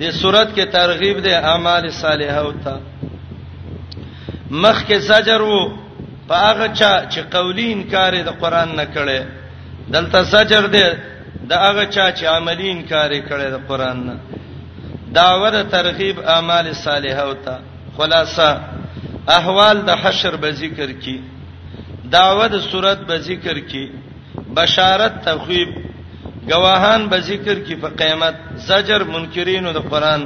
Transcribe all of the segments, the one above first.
د صورت کې ترغیب دی اعمال صالحه او ته مخ کې زجر وو په هغه چا چې قولی انکار د قران نه کړي دلته زجر دی د هغه چا چې عملی انکار کړي د قران نه داوه د ترغیب اعمال صالحه او ته خلاصہ احوال د حشر به ذکر کی داوه د صورت به ذکر کی بشارت تخویب ګواهان به ذکر کی په قیامت زجر منکرینو د قران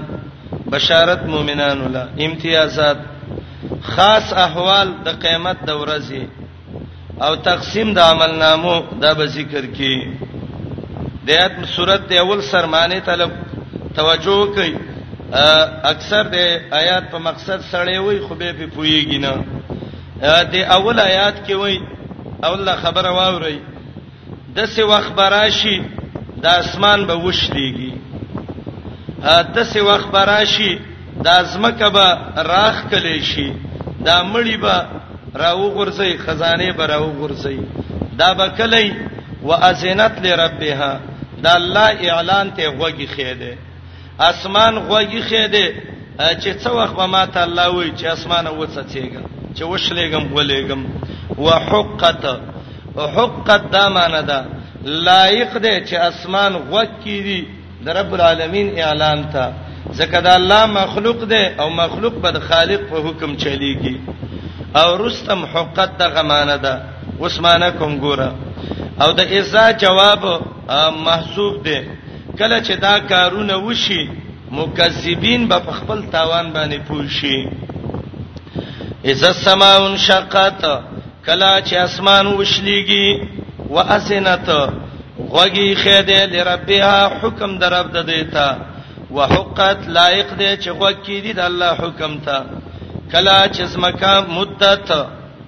بشارت مؤمنانو له امتیازات خاص احوال د قیامت د ورځې او تقسیم د عمل نامو دا به ذکر کی د آیت صورت د اول سرمانه طلب توجه کوي اکثر د آیات په مقصد سړی وي خو به په پویږي نه د اول آیات کې وای اول خبره واوري د څه وخت براشي د اسمان به وشلېږي د څه وخت براشي د ازمکه به راخ کلی شي دا مړی به راو غورځي خزانه به راو غورځي دا به کلی وازنت لربها دا الله اعلان ته غوږی خېده اسمان غوږی خې دی چې څه وخت به ما ته الله وایي چې اسمانه وڅڅېږه چې وشلېږم ولېږم وحقت حقت دا معنی ده لایق دی چې اسمان غوږ کې دی د رب العالمین اعلان ته ځکه دا الله مخلوق دی او مخلوق به د خالق په حکم چلیږي او رستم حقت دغه معنی ده عثمانه کوم ګوره او د ایزا جواب محسوب دی کله چې دا کارونه وشي مکذبین به په خپل تاوان باندې پوه شي اذا السماء انشقت کلا چې اسمان وشليږي واسنت غوږی خېده لربها حکم در رب د دیتا وحقت لایق دی چې غوږ کې دي د الله حکم ته کلا چې زمکه مدت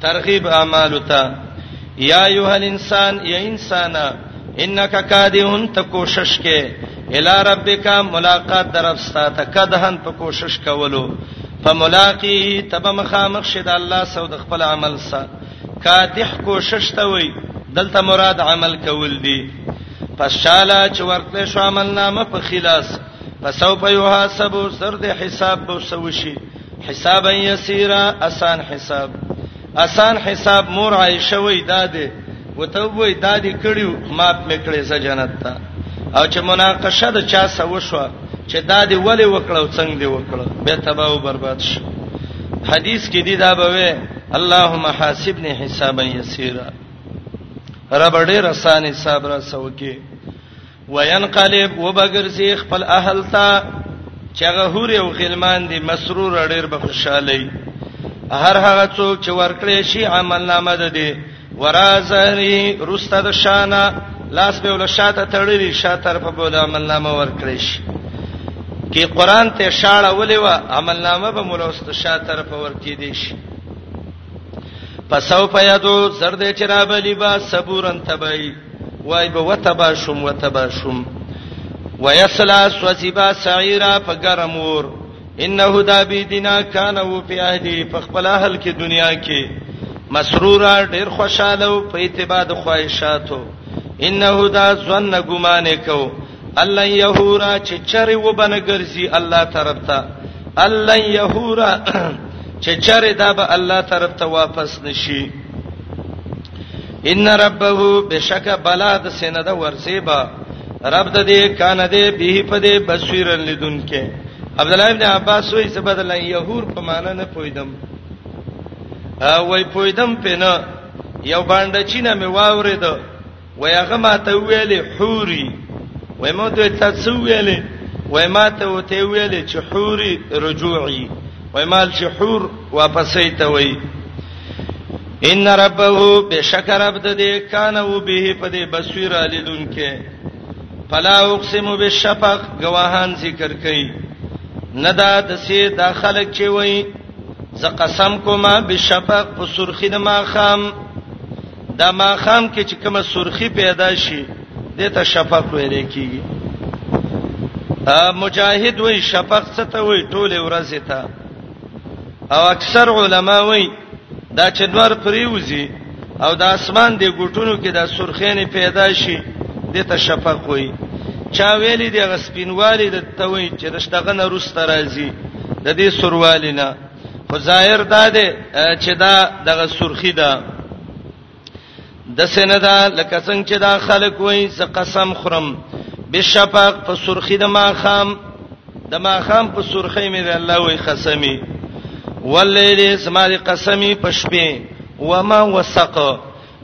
ترغیب اعمال ته یا ایه الانسان یا انسان انک کادهن ته کوشش کې الی ربک ملاقات درفستا ته کدهن په کوشش کولو فملاقی تب مخامخ شید الله سو د خپل عمل سره کادح کوشش ته وای دلته مراد عمل کول دی پس شاله چې ورته شو عمل نامه په خلاص پسو په یو حساب سر د حساب به سوشي حسابا یسیرا اسان حساب اسان حساب مور عائشه وای داده وته وای دادی کړیو ماپ میکړې ز جنت ته او چې مناقشه د چا سو شو چې دادی ولې وکړو څنګه دی وکړو به تباہ او برباد شو حدیث کې دی دا بوي اللهم حاسبني حسابا یسیرا رب ډېر اسان حساب را سوکي وینقلب وبګرځي خپل اهل ته چغه هوري او غلمان دي مسرور ډېر به خوشاله هر هغه څوک چې ورکړې شي عمل نامه ده دي ورازري رسته د شانه لاس به ول شاته تړلې شاته طرف به د عمل نامه ورکړې شي کې قران ته شاړه ولې و عمل نامه به مولا واست شاته طرف ورکې دي شي پسو پیادو زرد چرابلی با صبورن تبای وای به وتبا شوم وتبا شوم ويسلا سوسبا سعيرا په ګرم ور انه دا بي دنا کان او په اهلي په خپل اهل کې دنیا کې مسرورا ډیر خوشاله او په اتباع د خواهشاتو انه دا ظن ګمان کو الله يهورا چې چرې وبنه ګرځي الله طرف ته الله يهورا چې چرې دا به الله طرف ته واپس نشي ان ربه بشک بلاد سنده ورسیبا رب د دې کان دې به په دې بصیرن لیدونکې عبد الله ابن عباس وایي چې بدل يهور په معنا نه پویدم وای پویدم په نه یو باندې چینه مې واورید وای هغه ما ته ویلې حوري وای مو ته تا څه ویلې وای ما ته وته ویلې چې حوري رجوعي وای مال چې حور واپسې ته وای ان ربه بشکر عبد دې کان او به په دې بصیر الیدونکې فلا اقسم بالشفق گواهان ذکر کړي ندا د سي داخله چي وای ز قسم کوم بالشفق په سرخی د ما خام دا ماخام کې چې کومه سرخی پیدا شي د ته شفق ویل کیږي مجاهد وای شفق څه ته وای ټوله ورځ ته او اکثر علما وای دا چې نور پریوزي او د اسمان د ګټونو کې د سرخینې پیدا شي د ته شفق وای چا ویلې د غسپینوالي د توي چې رشتغه نه روس ترازي د دې سروالینا خو ظاهر دا دی چې دا دغه سرخی ده د سندا لکه څنګه چې دا خلک وایي ز قسم خرم بشفق په سرخی د ماخام د ماخام په سرخی مې الله وایي قسمی واللیل سما دی قسمی په شپې وما وسق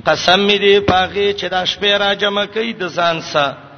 قسم دې پاغه چې دا شپې را جمع کړي د ځان سره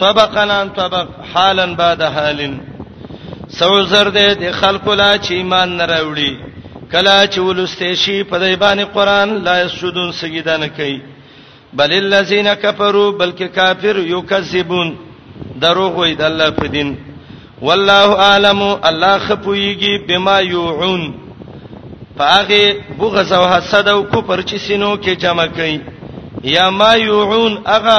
طبقا عن طبق حالا بعد حال سو زر دې د خلکو لا چې ایمان نه راوړي کلا چې ولسته شي په دای باندې قران لا سجدون سجدا نه کوي بل الذين كفروا بلکې کافر یو کذبون دروغ وي د الله په دین والله اعلم الله خپويږي بما يوعون پاغه بغض او حسد او کو پرچ سينو کې جمع کوي یا ما يوعون اغه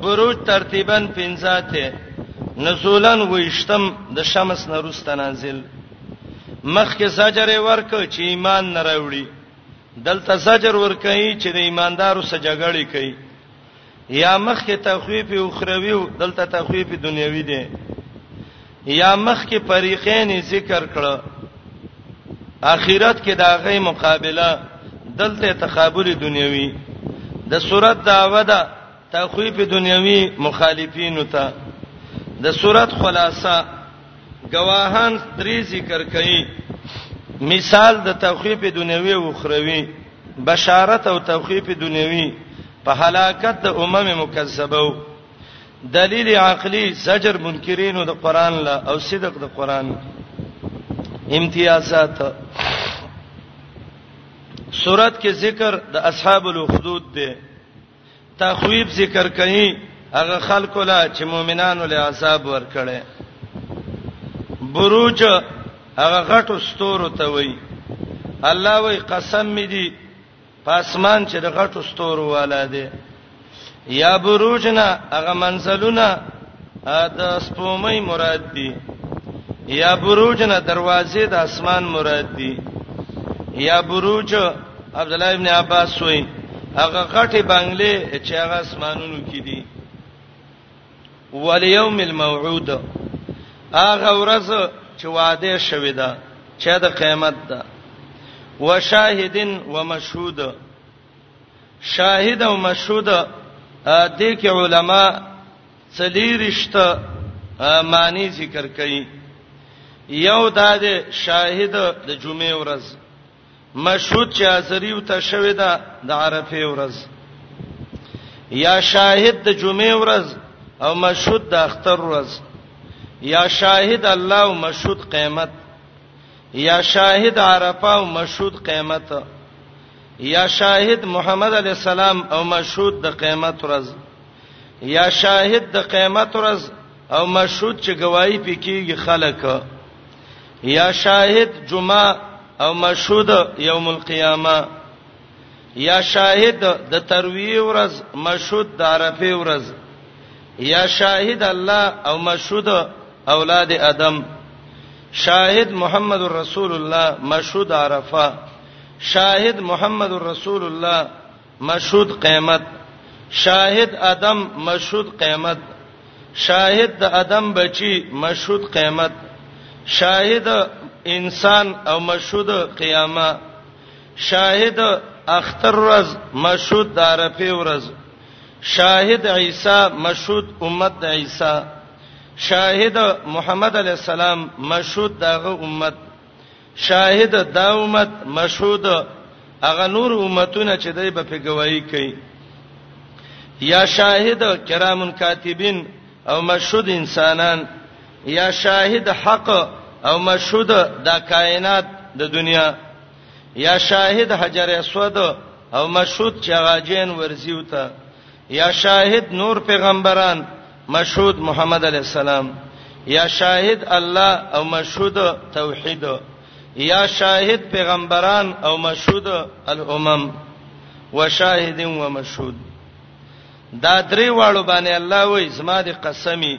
بروج ترتیبا پنځه ته نزولن ویشتم د شمس نه روسته نازل مخکې زجر ورک چې ایمان نه راوړي دلته زجر ور کوي چې د ایماندارو سره جګړه کوي یا مخکې تخویف اخروی دلته تخویف دنیوي دی یا مخ کې فریقین ذکر کړه اخرت کې دا غي مقابله دلته تقابل دنیوي د صورت داوه ده تخویف دنیوي مخالفین ته د صورت خلاصہ گواهان درې ذکر کړي مثال د تخویف دنیوي او اخروی بشارت او تخویف دنیوي په هلاکت د امم مکذبو دلیل عقلی زجر منکرینو د قران لا او صدق د قران امتیازات سورات کې ذکر د اصحاب الخدود دی تخویب ذکر کړي هغه خلکو لا چې مؤمنانو له عذاب ورکړي بروج هغه غټو ستورو ته وای الله وای قسم می دی په اسمان چې د غټو ستورو والا دی یا بروجنا هغه منزلونه د سپومې مراد دي یا بروجنا دروازې د اسمان مراد دي یا بروج عبد الله ابن عباس وایي هغه غټي بنگلې چې هغه اسمانونو کې دي وليوم الموعود هغه ورځ چې وعده شوې ده چې د قیامت ده وشاهدن ومشهود شاهد او مشهود د کې علما څلیرشت معنی ذکر کړي یو دا د شاهد د جمعې ورځ مشهود چې حاضری وته شوې ده د عرفه ورځ یا شاهد د جمعې ورځ او مشهود د اختر ورځ یا شاهد الله او مشهود قیامت یا شاهد عرفه او مشهود قیامت یا شاهد محمد علی السلام او مشهود د قیامت ورځ یا شاهد د قیامت ورځ او مشهود چې گواہی پکېږي خلک یا شاهد جمعه او مشهود یوم القیامه یا شاهد د ترویه ورځ مشهود د عرفه ورځ یا شاهد الله او مشهود اولاد ادم شاهد محمد رسول الله مشهود عرفه شاهد محمد رسول الله مشهود قیامت شاهد ادم مشهود قیامت شاهد د ادم بچی مشهود قیامت شاهد انسان او مشهود قیامت شاهد اختر ورځ مشهود دارفه ورځ شاهد عیسی مشهود امت د عیسی شاهد محمد علی السلام مشهود دغه امت شاهد دا امت مشهود هغه نور امتونه چې دای په گواہی کوي یا شاهد کرام کاتبین او مشهود انسانان یا شاهد حق او مشهود د کائنات د دنیا یا شاهد حجر اسود او مشهود چغاجین ورزیوتا یا شاهد نور پیغمبران مشهود محمد علی السلام یا شاهد الله او مشهود توحید یا شاهد پیغمبران او مشهود الامم وشاهد و مشهود دا درې واړو باندې الله وای زما دي قسمی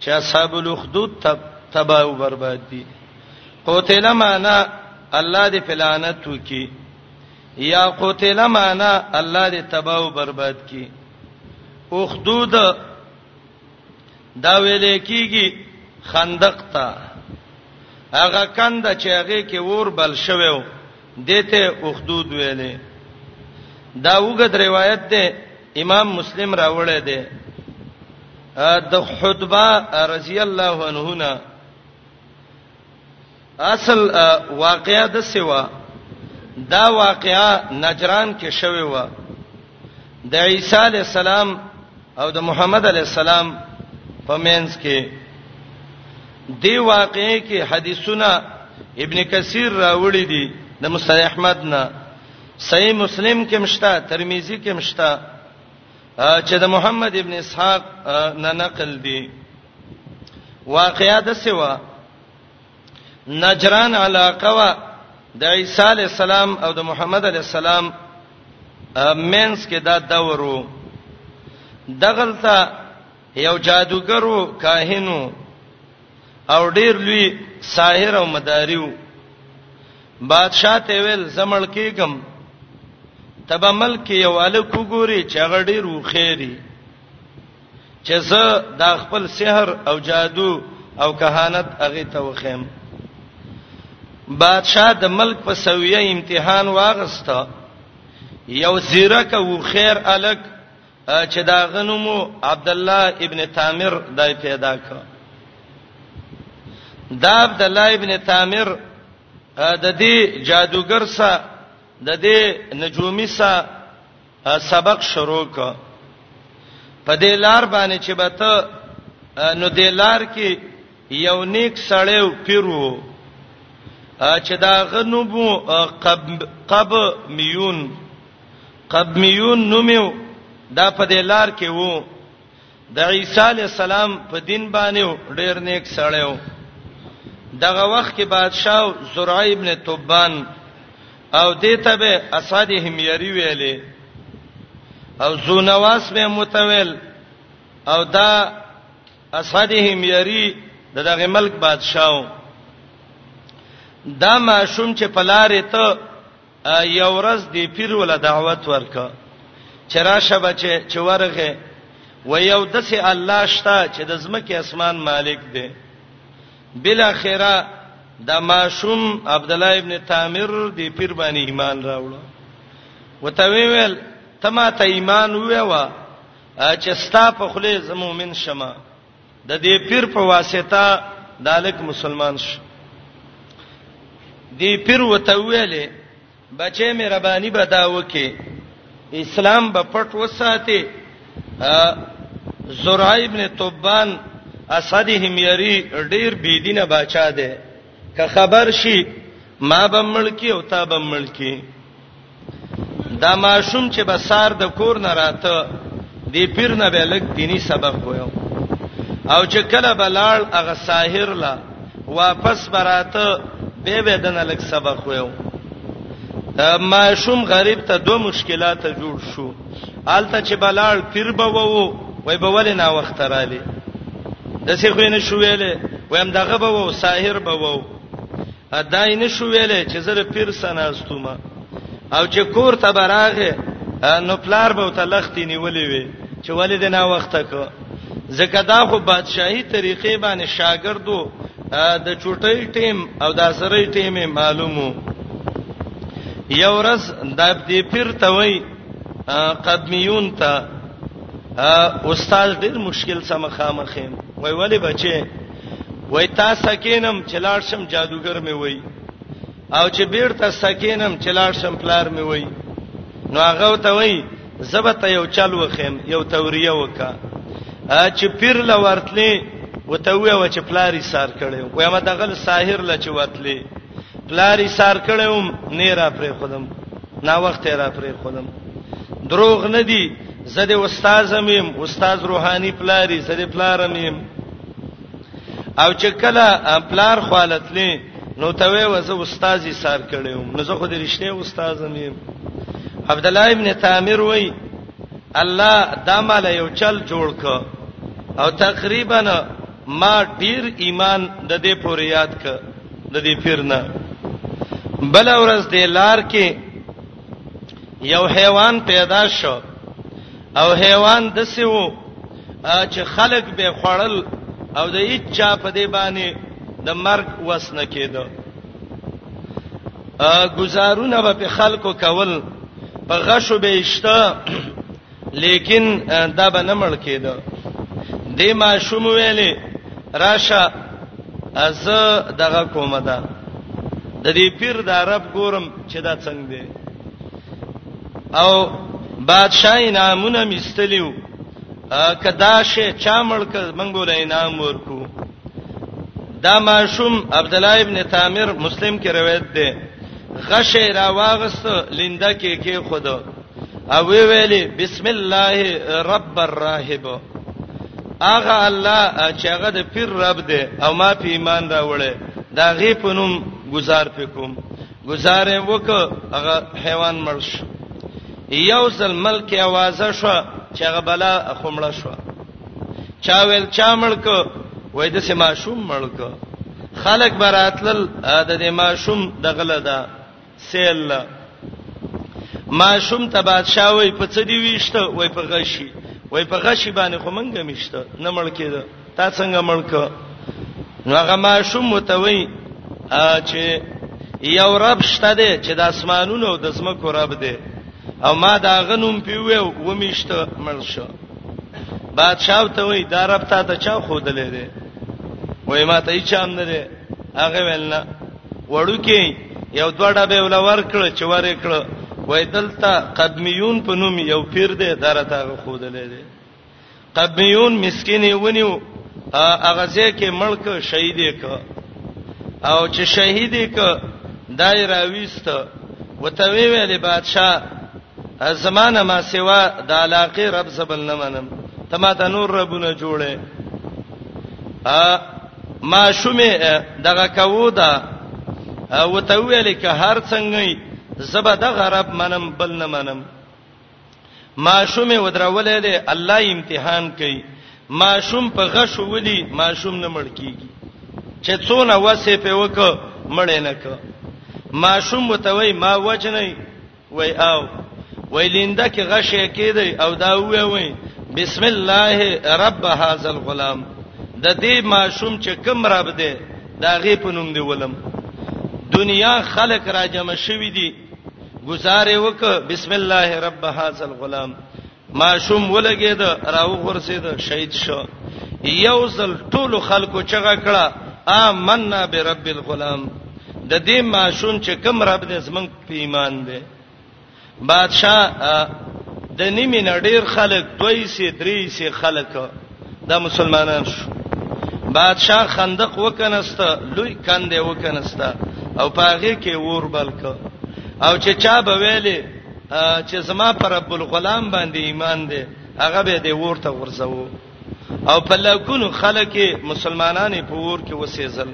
چې اصحاب الاخدود تباہ او برباد دي قتل معنا الله دې فلانت وکي یا قتل معنا الله دې تباہ او برباد کړي اخدود دا ویل کیږي خندق ته هغه کند چې هغه کې ور بل شوو دته اخدود ویلې دا وګد روایت ده امام مسلم راوړی دی د حدبه رضی الله عنه نه اصل واقعا د سیوا دا واقعا نجران کې شوی و د عیسی علی السلام او د محمد علی السلام په مینس کې دی واقعې کې حدیثونه ابن کثیر راوړي دي د مصطلح احمد نه صحیح مسلم کې مشتا ترمذی کې مشتا چې د محمد ابن اسحاق نه نقل دی واقعیا د سیوا نجران علاقه وا د عیسی علی السلام او د محمد علی السلام مینس کې دا دورو دغلطه یو جادوګرو کاهنو او ډیر لوی ساحر او مداریو بادشاہ ته ویل زمړ کېګم تبا ملک یو الک وګوري چې هغه ډیر وخیری چې زه دا خپل سحر او جادو او کهانت هغه ته وخیم بادشاہ د ملک په سویه امتحان واغسته یو زیرک او خیر الک چې دا غنمو عبد الله ابن تامر دای پیدا کړ دا عبد الله ابن تامر د دې جادوګر سره د دې نجومی سره سبق شروع کړ په دې لار باندې چې به ته نو دې لار کې یو نیک سړی پیرو چې دا غنوبو قب قب میون قدمیون نومیو دا په دې لار کې وو د عیسی علی السلام په دین باندې ډیر نیک سړی و دغه وخت کې بادشاه زرع ابن توبان او دته به اساد همیری ویلې او زونواس به متویل او دا اساد همیری دغه ملک بادشاه دا ماشوم چې پلارې ته یو ورځ دی پیر ول دعوت ورک چې راشه بچي چې ورغه و یو دسه الله شته چې د زمکه اسمان مالک دی بلا خیره د ماشوم عبد الله ابن تامر دی پیر باندې ایمان راوړو وته ویل تما ته ایمان وې وا چې ستا په خله زمومن شمه د دې پیر په واسطه دالک مسلمان شو دی پیر وته ویلې بچې مې ربانی بداو کې اسلام به پټ وساته زرع ابن توبان اسدهم یری ډیر بی دینه بچا ده که خبر شي ما به ملکی او تا به ملکی دا ماشوم چې به سار د کور نه راته دی پیر نه به لګ دینی سبق ویو او چې کله بلال هغه ساحر لا واپس براته به به دنه لګ سبق ویو ماشوم غریب ته دوه مشکلات جوړ شو آلته چې بلال پیر به وو وای به ولې نا وخت رااله د څه خو نه شو ویلې وایم دغه به وو ساحر به وو ادای نشو ویلې چې زره پیر سناستوم او چې کور ته براغه نو پلار به ته لختې نیولې وي چې ولې د نا وخته کو زکه دا خو بادشاہي طریقې باندې شاګردو د چټي ټیم او د سرې ټیم معلومو یو ورځ د دې پیر ته وای قدمیون ته استاد ډیر مشکل سم خامخې وای ولی بچي وای تا سکینم چلاړ شم جادوګر می وای او چې بیرته سکینم چلاړ شم پلار می وای نو هغه ته وای زبت یو چل وخم یو توریه وکا چې پیر لا ورتلې وته وای و چې پلاری سار کړي وای ما دغل ساحر لا چې وتلې پلاری سار کړم نه را پرې خودم نا وخت را پرې خودم دروغ نه دی زده استاد میم استاد روحانی پلاری زده پلارم میم او چې کله پلار خالتلې نو ته وې وزه استاد یې سار کړم نو زه خو دې رښتیا استاد نیم عبد الله ابن تامر وای الله دا مال یو چل جوړ ک او تقریبا ما ډیر ایمان د دې پورې یاد ک د دې پیرنه بل ورځ دې لار کې یو حیوان پیدا شو او حیوان د سیو چې خلق به خړل او د اچا په دی باندې د مرګ وسنه کېدو ا گزارونه به خلکو کول په غشو به اشته لیکن دا به نه مړ کېده دې ما شوم ویلې راشه از دغه کومه ده د دې پیر د عرب ګورم چې دا څنګه دی او بادشاہ انعامونه مستلیو کدا شي چا ملک منګول انعام ورکو دا ماشوم عبد الله ابن تامر مسلم کې روایت ده غشه را واغست لیندا کې کې خود او وی ویلې بسم الله رب الراهب اغه الله چې هغه د پیر رب دی او ما په ایمان راوړې دا غي پنوم گزار پکوم گزار وک هغه حیوان مرش یو ځل ملک आवाज شو چې هغه بلا خمړه شو چا ویل چا ملک وای د سما شوم ملک خلک براتل د دې ما شوم دغله ده سیل ما شوم ته بادشاہ وای په څه دی ویشته وای په غشي وای په غشي باندې خو مونږه میشته نه مړ کېده تا څنګه مړ ک نو هغه ما شوم متوي چې یو رب شته دی چې د اسمانونو او د زمکو رب دی او ما دا غنوم پیوې و میشته مړ شو بادشاہ ته وای دا رب تا ته چا خودلې دی وای ما ته هیڅ هم نه دی هغه ویل نه وړوکی یو دوه ډبې ولا ورکړ چې ورې کړ وای دلته قدمیون په نوم یو پیر دی درته غوښودلې دی قدمیون مسکین ونیو هغه ځکه ملک شهید ک او چې شهید ک دای راويست وته وی ویلې بادشاه زمانه ما سیوا د علاقه رب زبل نه منم تما ته نور ربونه جوړه ا ما شومه دغه کوو دا او ته ویل ک هر څنګه زبا د غرب منم بل نه منم ما شومه ودرولې ده الله امتحان کوي ما شوم په غش ولي ما شوم نه مړ کیږي چې څونه وسه په وک مړ نه ک ما شوم متوي ما وجنې وای او وای لینده کې غشې کېدی او دا وای وای بسم الله رب هاذ الغلام د دې ماشوم چې کوم رب دی دا غي په نوم دی ولم دنیا خلق را جمع شوی دی گزارې وک بسم الله رب هاذ الغلام ماشوم ولګید راو غرسید شهید شو یو ځل ټول خلکو چغه کړه آمنا برب الغلام د دې ماشوم چې کوم رب دې زمنګ په ایمان دی بادشاہ د نیمه نډیر خلک دوی سي درې سي خلک دا مسلمانان شو بادشاہ خندق وکنسته لوی کندې وکنسته او پاغه کې ور بلک او چې چا به ویلې چې زما پر رب الغلام باندې ایمان دی هغه به دې ورته ورځو او په لکونو خلک مسلمانانې په ور کې وسېزل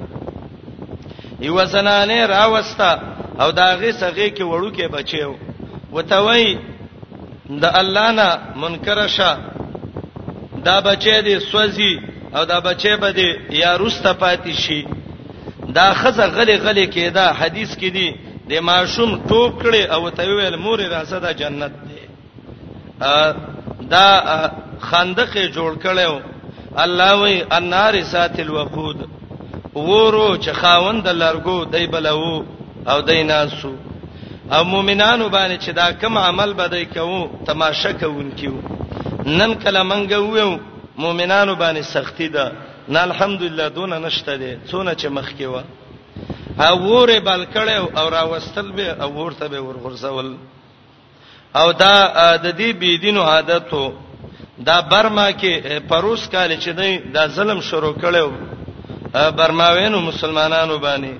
یو زنانه راوستا او داغه سغه کې وړو کې بچیو وتوي د الله نه منکر شه دا بچی دی سوځي او دا بچی به دی یا روسته پاتې شي دا خزه غلې غلې کېده حدیث کې دی د ماشوم ټوپ کړي او ته ویل مور راځه دا جنت دی دا خندق جوړ کړو الله وی النار سات الوقود وورو چې خاوند لرګو دای بلو او دای ناسو او مؤمنانو باندې چې دا کم عمل بدای کوو تماشه کوونکیو نن کله منګه ویو مؤمنانو باندې سختی ده نه الحمدلله دونه نشته دي څونه چې مخ کې و او وره بلکړې او راوستل به او ورته به ورغورځول او دا د دې بيدینو عادتو دا برما کې پروس کال چې دی دا ظلم شروع کړو برماوینو مسلمانانو باندې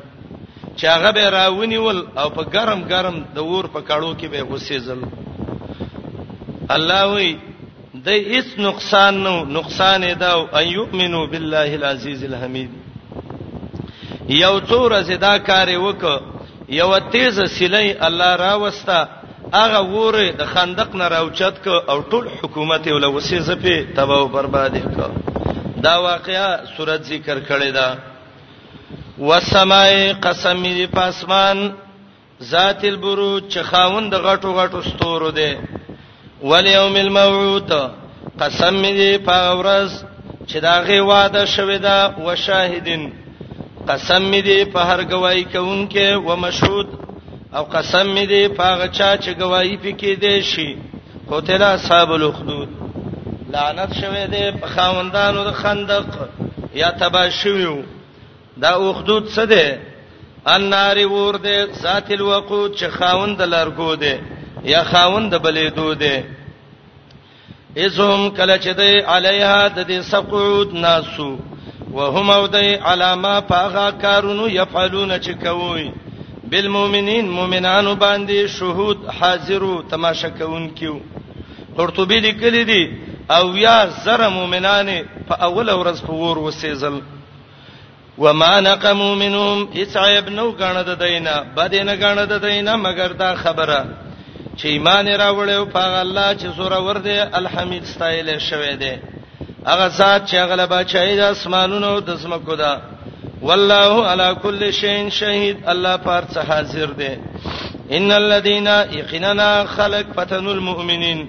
چې هغه به راونیول او په ګرم ګرم د ور په کړو کې به وسېزل الله وی د هیڅ نقصان نو نقصان دا او ان یؤمنو بالله العزیز الحمید یو څور زدا کار وک یو تیز سلی الله راوستا هغه وره د خندق نه راوچت ک او ټول حکومت ول وسې زپه تباہ او برباد ک دا واقعا صورت ذکر کړی دا وسمای قسم دی پاسمان ذات البروج چې خاوند غټو غټو ستورو دی والیوم الموعود قسم می دی په ورځ چې دا غي وعده شوه دا وشاهدین قسم می دی په هر گواہی کوونکې و مشهود او قسم می دی په هغه چا چې گواہی پکې دی شي قتل اصحاب الاخدود لعنت شوه دی په خاوندانو د خندق یا تبا شویو دا اخدود څه ده النار ور ده ذات الوقود چې خاوند لارګو ده یا خاوند بلې دو ده ازهم کله چې دی علیها د دې سقعود ناسو وهم او دی علامه پاغه کارونو یفعلون چې کوي بالمؤمنین مؤمنانو باندې شهود حاضرو تماشا کوونکیو قرطبی لیکلی دی او یا زره مؤمنان په اول ورځ په ور وسېزل وما نقموا منهم اسعيب نو غاڼه د دینه بده نه غاڼه د دینه مگر دا خبره چې ایمان راوړیو په الله چې زور ور دي الحمید ستایل شوی دی هغه ذات چې غلبا چای د اسمانونو د زمکو ده والله على كل شيء شهيد الله پر څه حاضر دی ان الذين يقيننا خلق فتنوا المؤمنين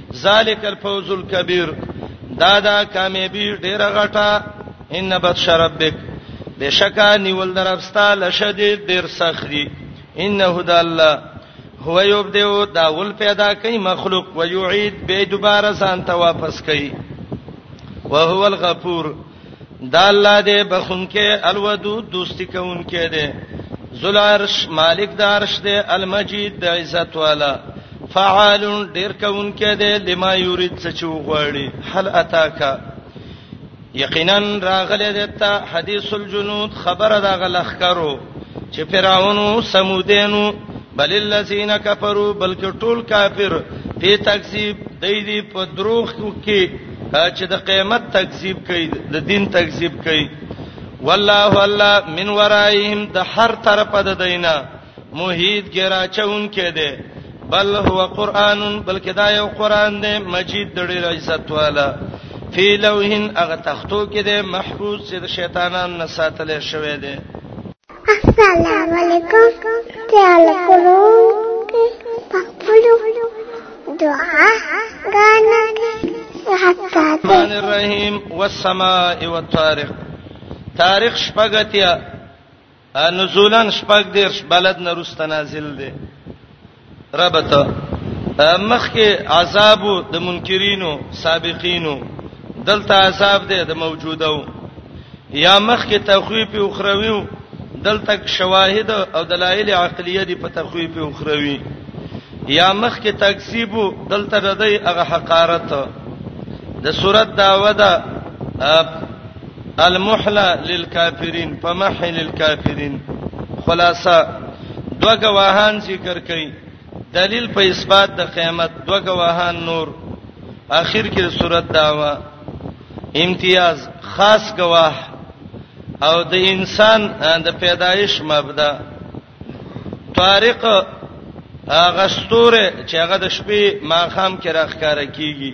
ذالک الفوز الکبیر دا دا کامیابی ډیره غټه ان بطش ربک بشکا نیول درپستا لشدید ډیر سخت دی انه د الله هو یبدو دا ول پیدا کوي مخلوق و یعید به دوباره سان ته واپس کوي وهو الغفور دا الله دې بخونکې الودود دوستی کوونکې دې ذل عرش مالک د عرش دې المجید د عزت والا فعال ډیر کوونکې دې لما یرید څه چوغړی هل اتاکا یقینا راغله دته حدیث الجنود خبره دا غلخ کرو چې فرعون سمودینو بل الذين كفروا بلکې ټول کافر په تکذیب دای دی په دروغ کې چې د قیامت تکذیب کوي د دین تکذیب کوي والله والله من ورائهم د هر طرفه د دینه موحد ګرا چون کې ده بل هو قران بلکې دا یو قران دی مجید د ډیر عزت والا فی لوحین هغه تختو کې ده محفوظ چې د شیطانانو نه ساتل شوی دی السلام علیکم تعال کولو پخپلو دعا غانا الرحمن الرحیم والسماء والطارق تاریخ شپږتیا نزولن شپږ دیر بلد نرست نازل دی ربط مخکې عذاب د منکرینو سابقینو دلته عذاب دی د موجودو یا مخکې تخویف او خرویو دلته شواهد او دلایل عقلیه دی په تخویف او خروی یا مخکې تکذیب دلته ردی هغه حقارت د صورت داوه ده المحلا للکافرین فمحل الکافرین خلاصہ دو گواهان ذکر کړي دلیل په اثبات د قیامت دو گواهان نور اخر کې صورت داوا امتیاز خاص گواه او د انسان د پیدایش مبدا طارق هغه ستوره چې هغه د شپې ماخام کې راخکاره کیږي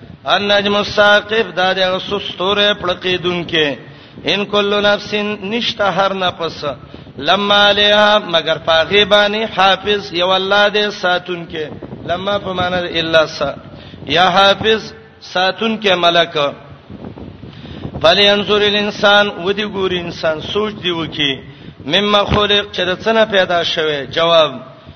ان نجم الثاقب دا د سستوره پړقیدونکې ان کل نفس نشته هر نفس لما لها مگر پاغي باندې حافظ یو الله دې ساتون کې لما په معنا الا س یا حافظ ساتون کې ملک فلینظر الانسان ودی ګور انسان سوچ دی وکي مما خلق چې د څنګه پیدا شوه جواب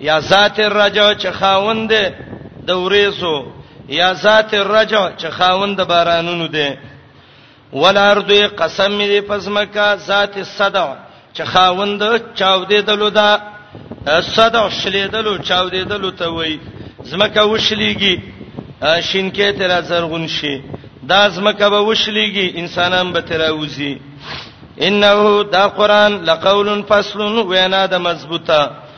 یا ذات الرجع چې خاوند د ورېسو یا ذات الرجع چې خاوند د بارانونو دی ولارد قسم دې پزمکا ذات الصدع چې خاوند چاو دې دلو دا صدع شلې دلو چاو دې دلو ته وای زمکه وشلېږي شینکې تر زرغون شي دا زمکه به وشلېږي انسانان به تر اوزي انه دا قران لقول فصل وینا د مضبوطه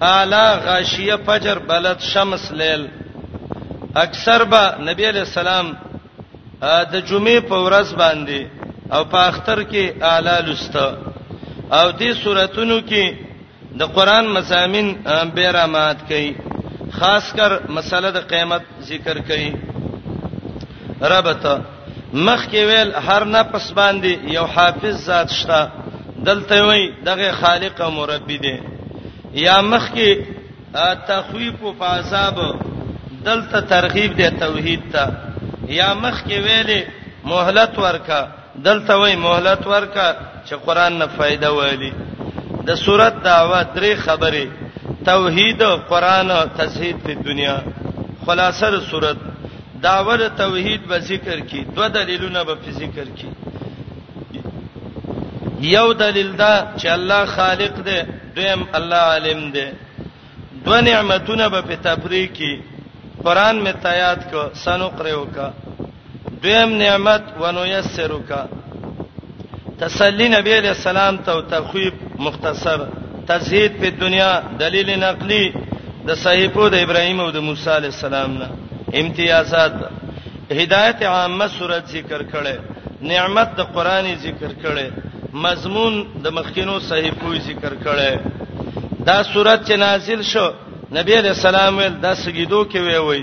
اعلی غاشیه فجر بلد شمس لیل اکثر به نبی علیہ السلام د جمعې په ورځ باندې او په اختر کې اعلی لسته او دې سوراتونو کې د قران مزامین به را مات کړي خاص کر مسله د قیامت ذکر کړي ربته مخکې ویل هر نفس باندې یو حافظ ذات شته دلته وی دغه خالق او مربي دی یا مخکې تخویف او عذاب دلته ترغیب دی توحید ته یا مخکې ویلې مهلت ورکا دلته وی مهلت ورکا چې قران نه فائدہ والی د صورت دعوه درې خبرې توحید قران او تزهید په دنیا خلاصه صورت دعوه د توحید به ذکر کی دوه دلیلونه به په ذکر کی یو دلیل دا چې الله خالق دی دویم الله عالم دی دو نعمتونه به په تفریق کی قران می تایات کو سنو قریو کا دویم نعمت ونو یسرو کا تسلی نبی علیہ السلام ته او تخویب مختصر تزهید په دنیا دلیل نقلی د صحیفو د ابراهیم او د موسی علیہ السلام نه امتیازات هدایت عامه صورت ذکر کړي نعمت د قران ذکر کړي مضمون د مخکینو صحیفو ذکر کړي دا صورت چې نازل شو نبی علیہ السلام ول د سجدو کې وی وی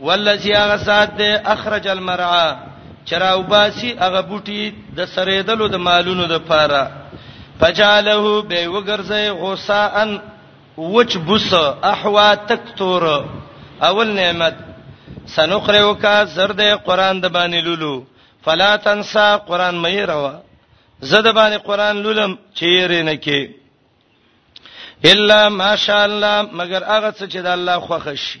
والذي هغه ذات دی اخرج المرعا چراو باسی هغه بوټي د سریدلو د مالونو د پاره فجعله به وګرځي غوسان وچ بوس احوا تکتور اول نعمت سنقرئک زرد قران د باندې لولو فلا تنسا قران مې روا زده باندې قران لولم چیرې نه کې الا ماشاء الله مگر هغه څه چې د الله خوښ شي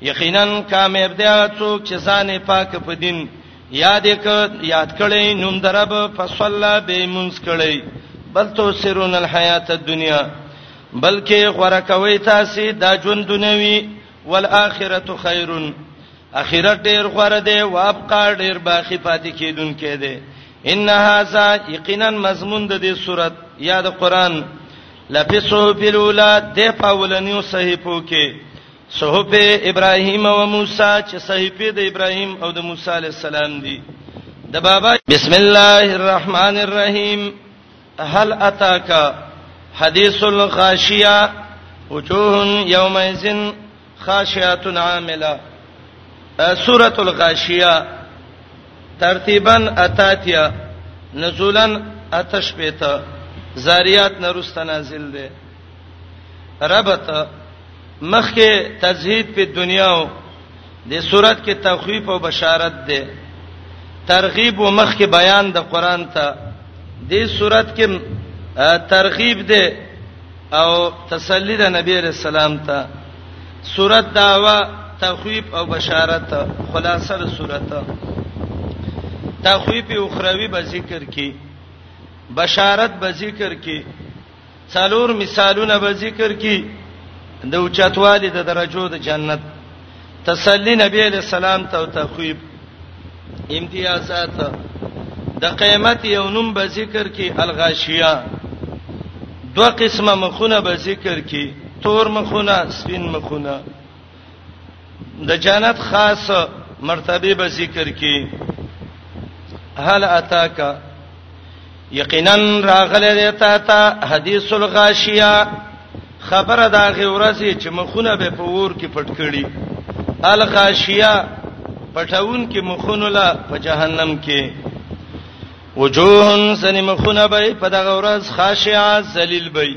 یقینا کامیاب دی هغه څوک چې ځان پاک په دین یاد کړ یاد کړي نوم درب فصلا به منس کړي بل تو سرون الحیات الدنیا بلکې غره کوي تاسو دا ژوند دنیوي والآخرت خیرون اخرت ډیر غره دی او ابقا ډیر باقی پاتې کیدونکې دی ان هاذا یقینا مضمون د دې صورت یا د قران لفظه بلولا د پاولنیو صحیفو کې صحف ابراهیم او موسی چې صحیفه د ابراهیم او د موسی علی السلام دي د بابا بسم الله الرحمن الرحیم هل اتاک حدیث الغاشیه وجوه یومئذ خاشعه عامله سوره الغاشیه ترتیبا اتاتیا نزولا اتش پیته زاریات نرست نازل ده ربط مخکې تزهید په دنیا او د صورت کې تخویف او بشارت ده ترغیب او مخکې بیان د قران ته د صورت کې ترغیب ده او تسلی د نبی رسول الله ته صورت داوا تخویب او بشارت خلاصه د صورت تخویب اخروی به ذکر کی بشارت به ذکر کی څلور مثالونه به ذکر کی د اوچتوالي د درجو د جنت تسلی نبی علیہ السلام ته او تخویب امتیازات د قیامت یو نوم به ذکر کی الغاشیه دوه قسمه مخونه به ذکر کی تور مخونه سپین مخونه د جنت خاص مرتبه به ذکر کی هل اتاکا یقینا راغله دیتا تا حدیث الغاشیه خبره دا غي ورځي چې مخونه به په ور کې پټ کړي الغاشیه پټاون کې مخونه لا په جهنم کې وجوهن سن مخونه به په دغه ورځ خاشعه ذلیل به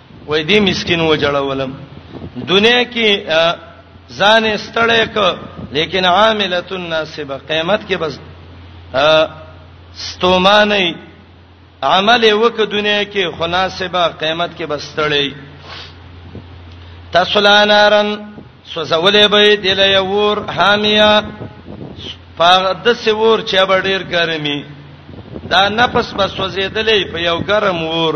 وای دې مسكين وجړولم دنیا کې ځان استړې ک لیکن عامله ناسبه قیامت کې بس ستومانه عمل وک دنیا کې خناسبه قیامت کې بس تړې تسلانارن سوزولې به دل یور حامیا فقد سور چې به ډیر ګرمي دا نفس بس سوزیدلې په یو ګرم ور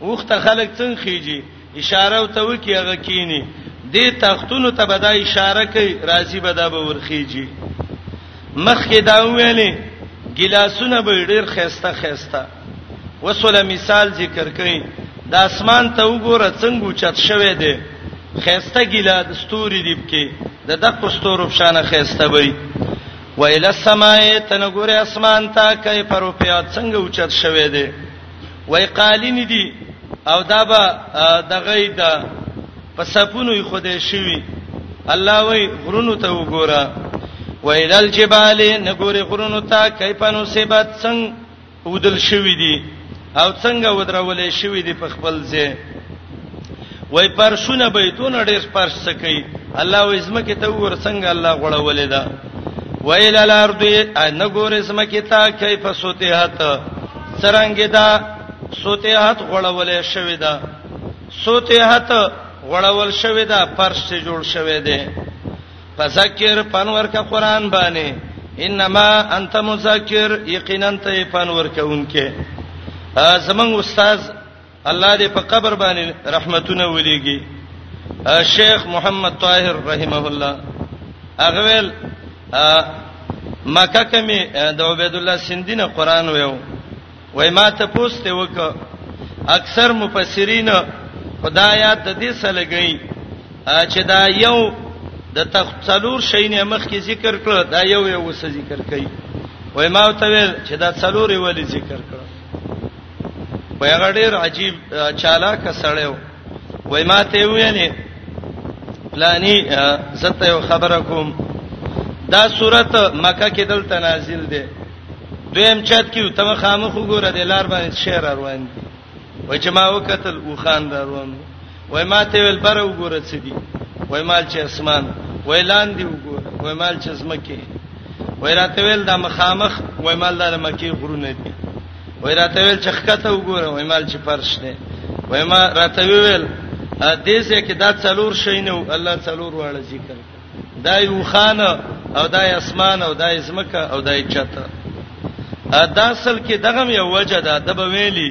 اوخ ته خلک څنګه خيږي اشاره او ته وکي هغه کینی دې تختونو ته به دا اشاره کوي راضي به دا به ورخیږي مخکې دا ویلې ګلاسونه به ډېر خسته خسته وسوله مثال ذکر کړي د اسمان ته وګوره څنګه چت شوه دی خسته ګلا د ستوري دی کې د دغه ستورو په شان خسته وي ویل السماء تنګوره اسمان ته کای پر په څنګه اوچت شوه دی وای قالین دي او دا به دغه د په سپونو خدای شوی الله وای غرونو ته وګوره ویلل جبال نګوري غرونو ته کیفانو سبات څنګه ودل شوی دي او څنګه ودرولې شوی دي په خپل ځای وای پرشونه به تون ډیر پرش سکی الله وې زمکه ته ور څنګه الله غړولې ده ویل الارض ان ګور زمکه ته کیف سوتهات څرنګ ده سوتهات غړولې شوې ده سوتهات غړول شوې ده پرش ته جوړ شوې ده فذکر پنور کا قران باندې انما انت مذکر یقینا ته پنور کونکې زمنګ استاد الله دې په قبر باندې رحمتونه ولېږي شیخ محمد طاهر رحمه الله هغه ویل مکه کې می د عبد الله سیندی نه قران ویو وای ما ته پوښتنه وکړه اکثر مفسرین خدایات د دې سره لګی چې دا یو د تخصلور شین مخ کې ذکر کړ دا یو یو څه ذکر کړي وای ما ته ویل چې دا څلور ویل ذکر کړ وای هغه ډیر عجیب چالاک سړی و وای ما ته ویلې پلاني زته یو خبره کوم دا صورت مکه کې دلته نازل دی دویم چات کې ته مخامخ وګوره د لار باندې شعر روان دی وای چې ما وکتل او خان روان دی وای ما ته ول بره وګوره څه دي وای مال چې اسمان وای لاندې وګوره وای مال چې زمکه وای راته ول د مخامخ وای مال د مکی غرونه دي وای راته ول چې خکته وګوره وای مال چې فرش دی وای ما راته ول دې څه کې دا څلور شي نو الله څلور واړه ذکر دا یو خان او دا اسمان او دا زمکه او دا چته دا اصل کې دغه یو وجه ده د بویلی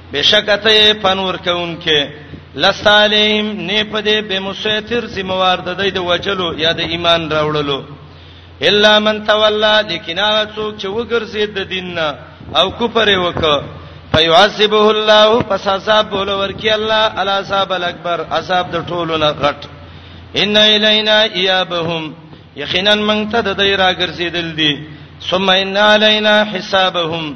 بشکته پنور کونکي لسالم نه پدې به مسیتر ذمہوار د دې د وجلو یا د ایمان راوړلو الا من تولى لیکن هغه څوک چې وګرځي د دین نه او کفر وکړ فيعذبه الله پس عذاب بول ورکی الله العذاب الاکبر عذاب د ټولو نه غټ ان الینا ایابهم یقینا من ته د دې راګرځیدل دي ثم ان علینا حسابهم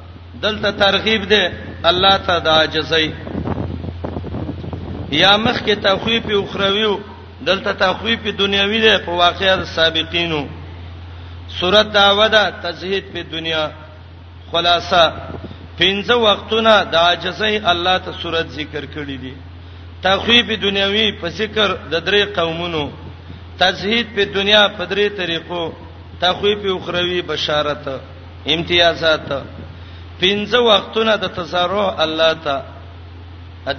دلته ترغیب دی الله ته د عاجزۍ یا مخ کې تخویف اخرویو دلته تخویف دنیوي دی په واقعیا د سابقینو سورۃ دعوه ده تزهید په دنیا خلاصہ پنځه وختونه د عاجزۍ الله ته سورۃ ذکر کړی دی تخویف دنیوي په ذکر د درې قومونو تزهید په دنیا په درې طریقو تخویف اخروی بشارت امتیازات پنځه وختونه د تسرع الله ته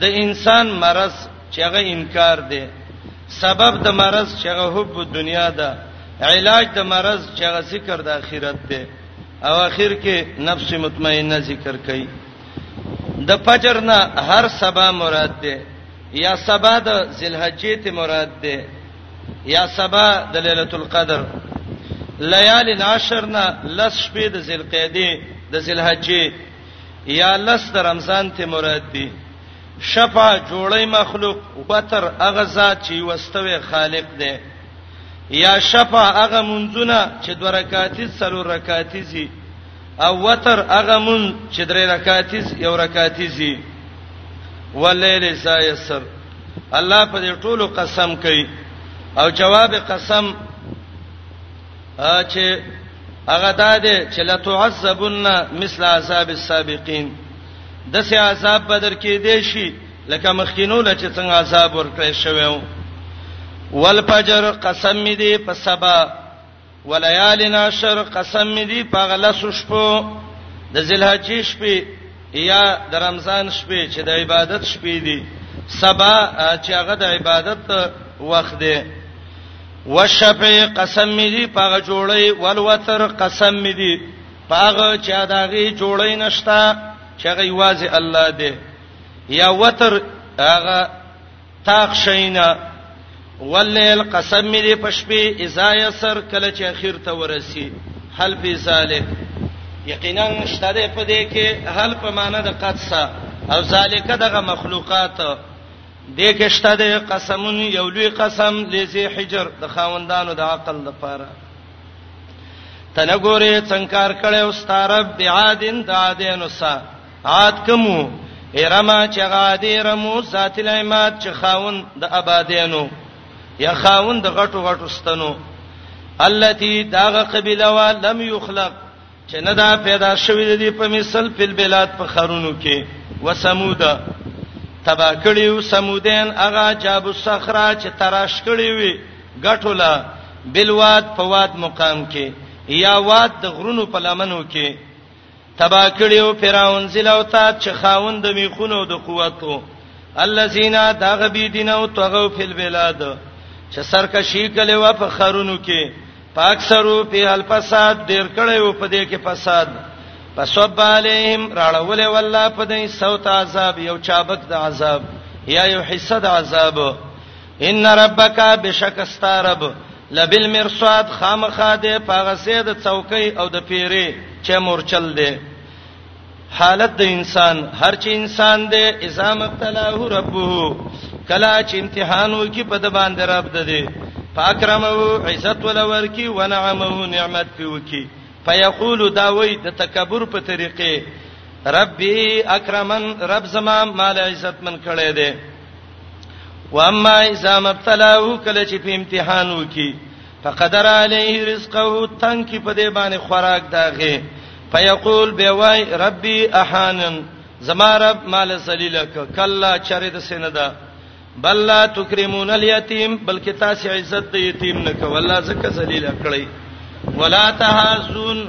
د انسان مرض چې هغه انکار دی سبب د مرض چې هغه حب دنیا ده علاج د مرض چې هغه ذکر د آخرت دی او اخر کې نفس مطمئنه ذکر کړي د فجر نه هر سبا مراد ده یا سبا د ذلحجې ته مراد ده یا سبا د ليله القدر ليال العشر نه لس شپې د ذلقعده د ذلحجې یا لس د رمضان ته مراد دي شفا جوړی مخلوق وتر اغه ذات چې وستوي خالق دی یا شفا اغه منځونه چې دوه رکعاتي څلور رکعاتي زی او وتر هغه مون چې درې رکعاتیز یو رکعاتیزي وليل اذا يسر الله په دې ټولو قسم کوي او جواب قسم چې هغه دا دی چې لا تعذبن مثل عذاب السابقين د سه عذاب بدر کې دی شي لکه مخکینو لچ څنګه عذاب ورکړی شوی ول فجر قسم دې په سبا وليال نشر قسم می دی پاغله شپو د ذلحجې شپې یا د رمضان شپې چې د عبادت شپې دي سبا چې هغه د عبادت وخت دی وشفع قسم می دی پاغه جوړی ولوتر قسم می دی پاغه چې اداغي جوړی نشتا چې هغه یوازې الله دی یا وتر هغه تاق شینا واللیل قسم می دی پشپې اذا یسر کله چې اخر ته ورسی حل فی ذلک یقینا شته په دې کې حل په معنی د قدسه او ذالک دغه مخلوقات دې کې شته د قسمون یو لوی قسم لذي حجر د خاوندانو د عقل د پاره تنګورې څنګه کار کړي او ستارب بیادین د عادینو سره عاد کومو ارما چې غادي رمو ذات الایمات چې خاون د آبادینو یا خاون د غټو غټو ستنو التي داغه قبيله وا لم يخلق چې نه دا پیدا شوې دي په مثال په بلاد په خرونو کې وسمود تبا کړیو سمودین اغا جاب الصخره چې تراش کړی وي غټولا بلواد په واد مقام کې یا واد د غرونو په لمنو کې تبا کړیو فرعون زلو تا چې خاوند میخونو د قوتو الذين دغه بي دین او توغو فل بلاد چې سرکشي کله و په خرونو کې پاک سرو په الفساد ډیر کړي و په دې کې فساد فسب عليهم راړول والله په دې صوت عذاب یو چابک د عذاب یا یو حصہ د عذاب ان ربک بشک استرب لبل مرصاد خامخا ده پاغه سید څوکۍ او د پیری چې مورچل ده حالت د انسان هر چې انسان ده اذا مبتلاه ربه کلا چې امتحان وکي په د باندې رب ده ده فاکرمه عزت ولور کی ونعمه نعمت پیوکی فیقول داوی د تکبر په طریقې ربي اکرمن رب زما مال عزت من کړي دي واما اذا مبتلاه کله چې په امتحان وکي فقدر علیه رزقه تنگ کی په دې باندې خوراک داغه فیقول به وای ربي احانن زما رب مال سلیلک کلا چرې د سیندا بل لا تکرمون الیتیم بلکې تاسو عزت د یتیم نه کولا زکه ذلیل کړی ولا تهازون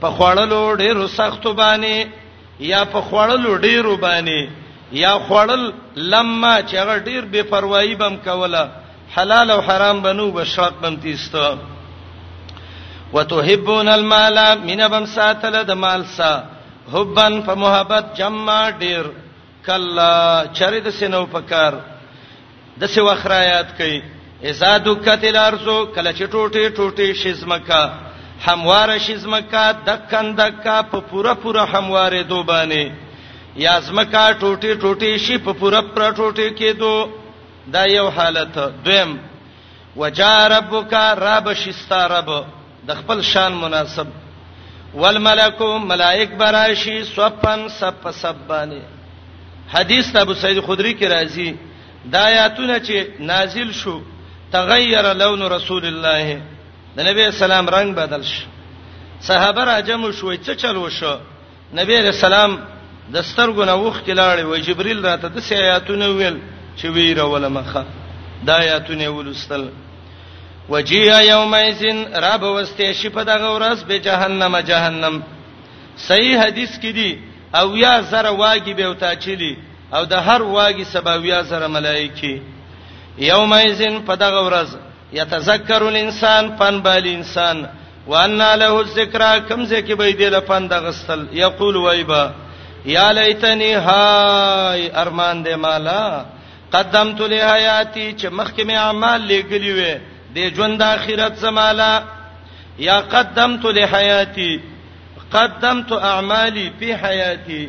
په خوړلو ډیرو سختو باندې یا په خوړلو ډیرو باندې یا خوړل لما چې هغه ډیر بے پروايي بم کوله حلال او حرام بنو بشاق بم تیسته وتحبون المال من بم ساتل د مال سا حبن په محبت جمع ډیر کلا چرې د سينو پکار د څه وخت را یاد کړي اذا دکت الارض کله چې ټوټه ټوټه شزمکا هموار شزمکا دکن دکا په پورا پورا همواره دوبانه یا زمکا ټوټه ټوټه شي په پورا پر ټوټه کېدو دا یو حالت دویم وجاء ربک رب شستا رب د خپل شان مناسب والملک ملائک براشی صفن صف صبانی حدیث ابو سعید خدری کې راځي دا آیاتونه چې نازل شو تغیر لون رسول الله د نبی اسلام رنگ بدل شو صحابه راجم شو چې چلو شو نبی علیہ السلام د سترګو نه وښ کې لاړې و جبريل راته د سې آیاتونه ویل چې ویره ولا مخه دا آیاتونه ولستل وجیه یومئذین رب واستې شي په دغه ورځ به جهنم جهنم صحیح حدیث کې دی او یا زره واګي به وتا چلی او د هر واګي سبا یا زره ملائکه یومئذین په دغه ورځ یتذکر الانسان پن بال انسان وان له الذکر کم زکه به دې لپند غسل یقول وایبا یا لیتنی های ارمان دې مالا قدمت له حیاتی چې مخکې مې اعمال لګلی وې د ژوند اخرت زمالا یا قدمت له حیاتی قدمت اعمالی په حیاتی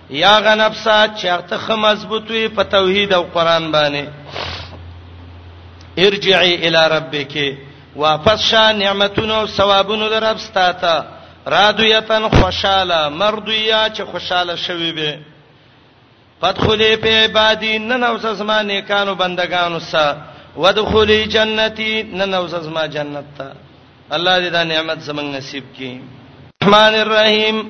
یا غنفسا چرته خ مضبوط وي په توحید او قران باندې ارجعي الی ربک واپس شا نعمتونو او ثوابونو در رب ستاته رادیتن خوشاله مردیا چې خوشاله شوي به فدخلی په عبادی نن اوس زما نیکانو بندگانو سره ودخلی جنتی نن اوس زما جنت ته الله دې دا نعمت زمنګ نصیب کړي الرحمن الرحیم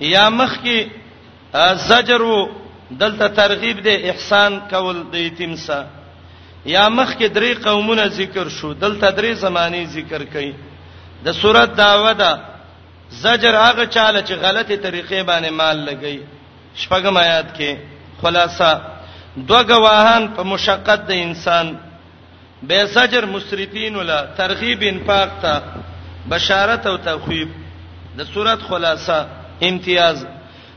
یا مخ کې زجر وو دلته ترغیب دی احسان کول د یتیم سره یا مخ کې درې قومونه ذکر شو دلته درې زماني ذکر کړي د صورت داوا ده زجر هغه چاله چې غلطه طریقې باندې مال لګي شپږم آیات کې خلاصہ دوه گواهان په مشقت د انسان به زجر مسرفین ولا ترغیب انفاق ته بشارت او تخویب د صورت خلاصه امتیاز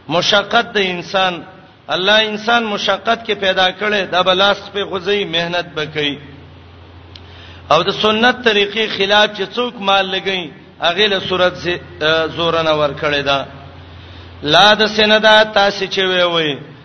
مشقت د انسان الله انسان مشقت کې پیدا کړي د بلاس په غزي مهنت بکې او د سنت طریقې خلاف چې څوک مال لګي هغه له صورت زورنه ور کړی دا لا د سندا تاسو چې وی وی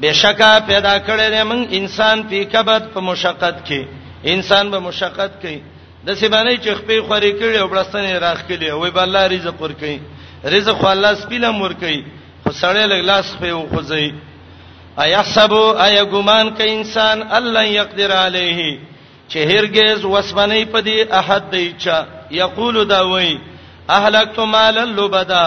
بشکا پیدا کړی دی موږ انسان په کبد په مشقت کې انسان به مشقت کوي د سیمانه چې خپې خوري کړي او بلستنې راخ کړي وای به الله رزق ور کوي رزق الله سپیلم ور کوي خو سړی لګ لاس خپې او خوځي ايحسب اي ګمان ک انسان الله يقدر عليه چې هرگز وسمنې پدی احد دی چا یقول دا وای اهلکت مال لبدا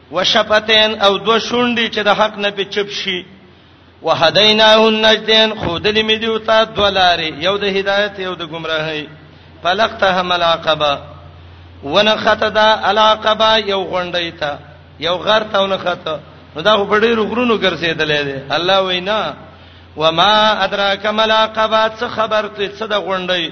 وشفتین او دو شونډي چې د حق نه په چپ شي وهدیناه النجدین خودلې مې دیو ته دولارې یو د هدایت یو د گمراهۍ فلقته مل عقبه ونخته دا العقبه یو غونډې ته یو غر ته ونخته نو دا په ډېر غرونو ګرځېدلې ده الله وینا وما ادراک مل عقبه څه خبر ته څه د غونډې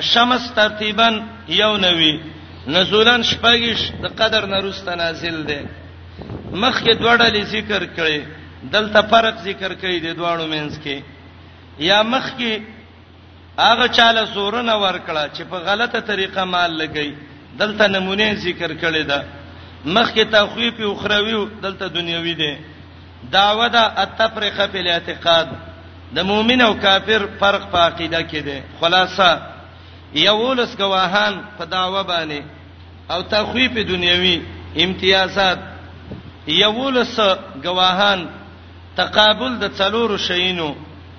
الشمس ترتیبا یو نوی نزولن شپږش د قدر نرست نازل دی مخکې دوړلې ذکر کړي دلته فرق ذکر کړي د دوړو مینس کې یا مخکې هغه چاله سورنه ورکړه چې په غلطه طریقه مال لګي دلته نمونه ذکر کړي ده مخکې تخویف او خروي دلته دنیوي دي دعوه ده التفرقه فی الاعتقاد د مؤمن او کافر فرق په عقیده کې ده خلاصه یولس گواهان په دعوه باندې او تخویف دنیوي امتیازات یولس گواهان تقابل د څلورو شینو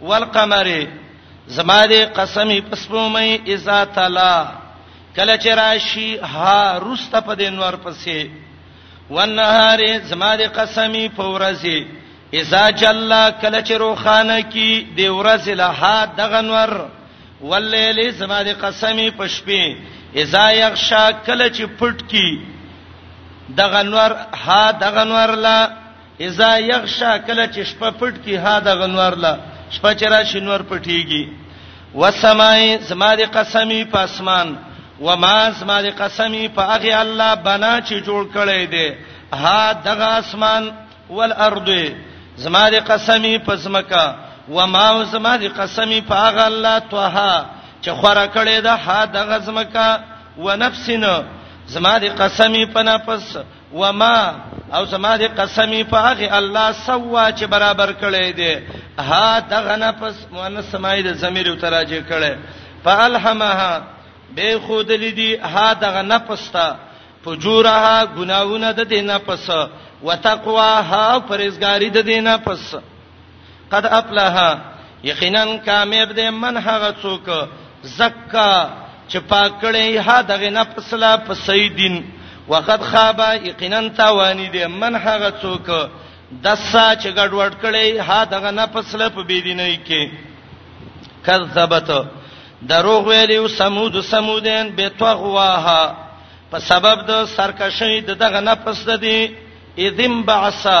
والقمر زما دې قسم په سپومې اذا تلا کله چې راشي ها رسته په دې نور پسې والنهار زما دې قسم په ورځې اذا جلا کله چې روخانه کی دې ورځې له ها دغه نور واللیل زما دې قسم په شپې اذا یغشا کله چې پټ کی دغه نور ها دغه نور لا اذا یغشا کله چې شپه پټ کی ها د غنور لا شپه چې راشي نور پټیږي وسمای زما د قسمی په اسمان وما زما د قسمی په هغه الله بنا چې جوړ کړی دی ها دغه اسمان والارض زما د قسمی په زمکا وما زما د قسمی په هغه الله توها چې خورا کړی ده ها دغه زمکا ونفسنا زما د قسمی په نفس وما او زما دې قسمی په هغه الله سوا چې برابر کړي دي ها دغه نه پس مؤنث سمای د ضمیر او تراجه کړي فالحمها به خود لیدي ها دغه نه پستا فجورها گناونه د دینه پس وتقواها پرېزګاری د دینه پس قد افلح یقینا کامیاب دی من هغه څوک زکا چې پاک کړي ها دغه نه پسلا په صحیح دین وقد خاب یقینا تاوانی دی من هغه څوک دسا چې ګډوډ کړي ها دغه نه پسلا په بی دیني کې کذبت دروغ ویلو سمود سمودین به توغواها په سبب د سرکشی دغه نفس د دې اذم بعثا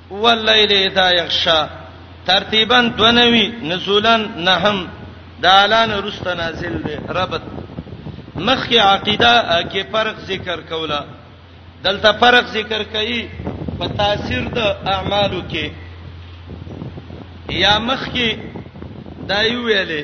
واللیل اذا یغشا ترتیبا دونوی نزولا نهم د اعلان رست نازل دی ربط مخکې عقیده کې فرق ذکر کوله دلته فرق ذکر کړي په تاثیر د اعمالو کې یا مخکې دا یو ویلې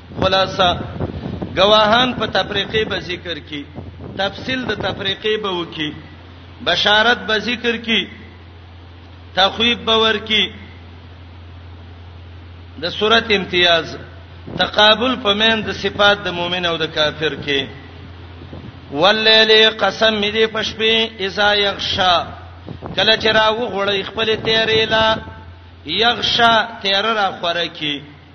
خلاصه ګواهان په تفریقې به ذکر کی تفصیل د تفریقې به وکی بشارت به ذکر کی تخویب به ورکی د صورت امتیاز تقابل په مین د صفات د مؤمن او د کافر کې واللیل قسم می دی پشپې اذا یغشا کله چې راو غړی خپل تیرې لا یغشا تیر را خورکی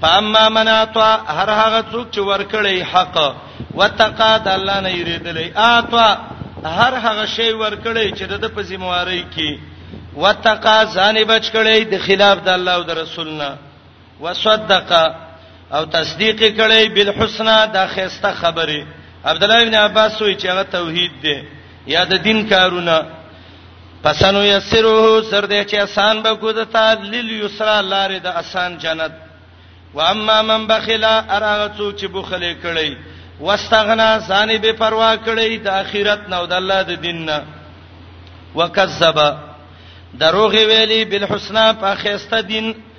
فاما من اعطى هر هغه څوک چې ورکړي حق وتقا د الله نه یریدلې اعطى هر هغه شی ورکړي چې د په ذمہواری کې وتقا ځان بچ کړي د خلاف د الله او د رسول نه وصدق او تصدیق کړي بالحسنا د خسته خبره عبد الله ابن عباس وی چې هغه توحید دی یا د دین کارونه پسنو یسره زر دې چې آسان به کو دتا لیل یسرا لارې د آسان جنت و اما من بخلا اراغه څوک چې بخله کړي واستغنا ځانې به پروا کړي د اخرت نو د الله د دین نه وکذب دروغ ویلی بالحسنا په خسته دین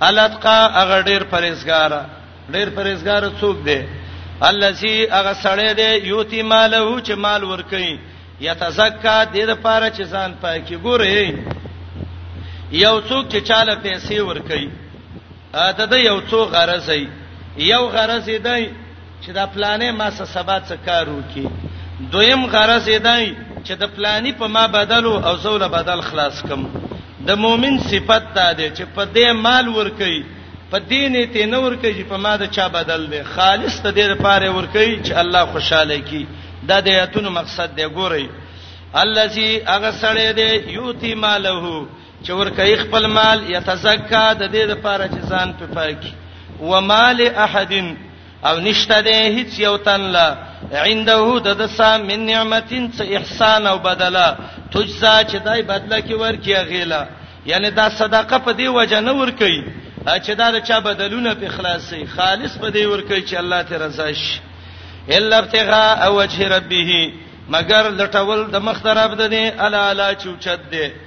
الاتقا هغه ډیر پرېزګار ډیر پرېزګار څوک دی الذي هغه سړی دی یوتی مالو چې مال ور کوي یتزکا د دې لپاره چې ځان پاکي ګوري یو څوک چې چاله پیسې ور کوي دا د یو څو غرض یو غرض دی چې دا پلانې ما سره سبا څه کار وکي دویم غرض یې دی چې د پلاني په ما بدلو او زول بدل خلاص کم د مؤمن صفت دا دی چې په دې مال ورکي په دین ته نه ورکي چې په ما د چا بدل دی خالص ته دې لپاره ورکي چې الله خوشاله کی دا د ایتونو مقصد دی ګورئ الذي اغسړې دې یوتی مالهو چې ور کوي خپل مال یتزکا د دې لپاره چې ځان په پاکي و مال احد او نشته دې هیڅ یو تن لا عنده د دسا من نعمتین څه احسان او بدلا تجزا چې دای بدله کې ورکیه غیلا یعنی دا صدقه په دې وجه نه ور کوي چې دا د چا بدلونه په خلاصي خالص په دې ور کوي چې الله ته رضا شي الا ابتغاء وجه ربه مگر لټول د مخ درب ده نه الا الا چوچد ده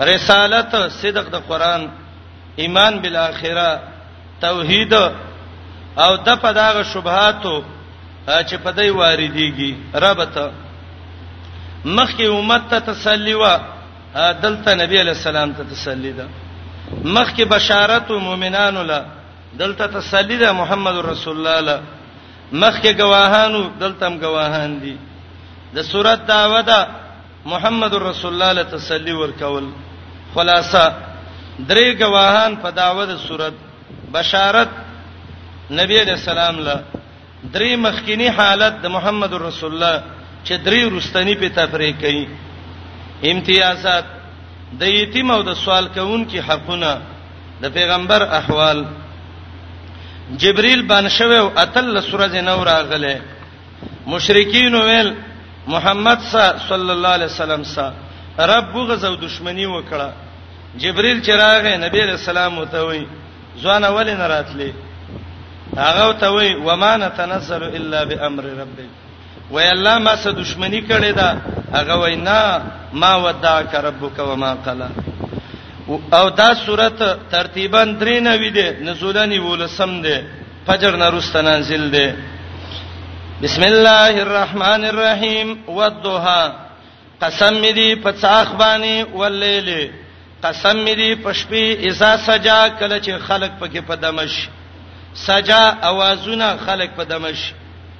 رسالت صدق د قران ایمان بالاخره توحید او د پداغه شبهاتو چې په دای واردېږي ربته مخکې امت ته تسلی و دلته نبی علی السلام ته تسلی ده مخکې بشارت مؤمنانو له دلته تسلی ده محمد رسول الله له مخکې گواهانو دلته هم گواهان دي د صورت داوه ده محمد رسول الله له تسلی ورکول خلاصه درې گواهان په داوه د صورت بشارت نبی علیہ السلام له درې مخکینی حالت د محمد رسول الله چې درې رستنی په تفریق کړي امتیازات د یتیم او د سوال کوونکو حقونه د پیغمبر احوال جبريل باندې شوه او اتل سورج نور راغله مشرکین ویل محمد صلی الله علیه وسلم سره رب بغض او دښمنی وکړه جبريل چراغ نبی علیہ السلام ته وی ځوان ولې نه راتلې هغه ته وی وما نتنزل الا بامر ربک وای الله ما سره دښمنی کړې ده هغه وای نه ما ودعک ربک وما قلا او دا صورت ترتیبا درې نوي ده نزولانی ولسم ده فجر نرست نازل دی بسم الله الرحمن الرحیم والضحى قسم می دی په څاخ باندې ولېل قسم می دی په شپې اذا سجا کله چې خلق پکې په دمش سجا اوازونه خلق په دمش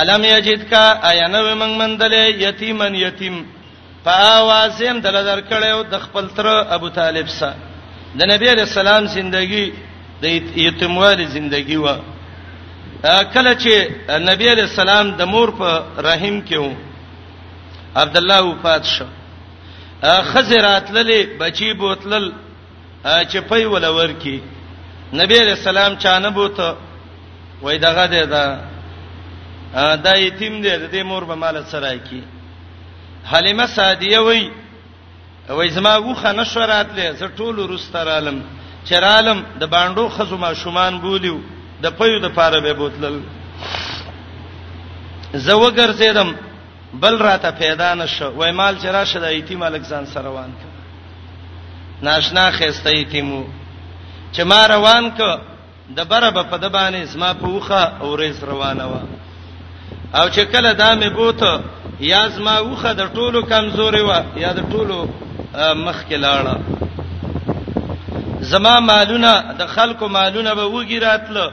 الم یجدک اينو من مندل یتیمن یتیم پاوازم دل درکړیو د خپل تر ابو طالب سره د نبی علیہ السلام زندگی د یتیموالي زندگی و کله چې نبی علیہ السلام د مور په رحم کې و عبد الله وفات شو خزرات للی بچی بوتلل چې پي ولور کی نبی رسول الله چانه بوته وای دغه دی دا دا یتیم دی د مور به مال سره کی حلیمه سعدیه وای وای زما وخه نشورات لې زه ټول رسترالم چرالم د باندو خزما شومان بولیو د پيو د پاره به بوتلل زه وګرځیدم بل راته پیدا نشو وای مال چې راشه د یتیم الک ځان سره روان ک ناشنا خسته یتیمو چې ما روان ک د بره په پد باندې زما په وخه اورېز روانه و او چې کله دا مې بوته یا زما وخه د ټولو کمزوري و یا د ټولو مخ کې لاړه زما مالونه د خلکو مالونه به وګی راتله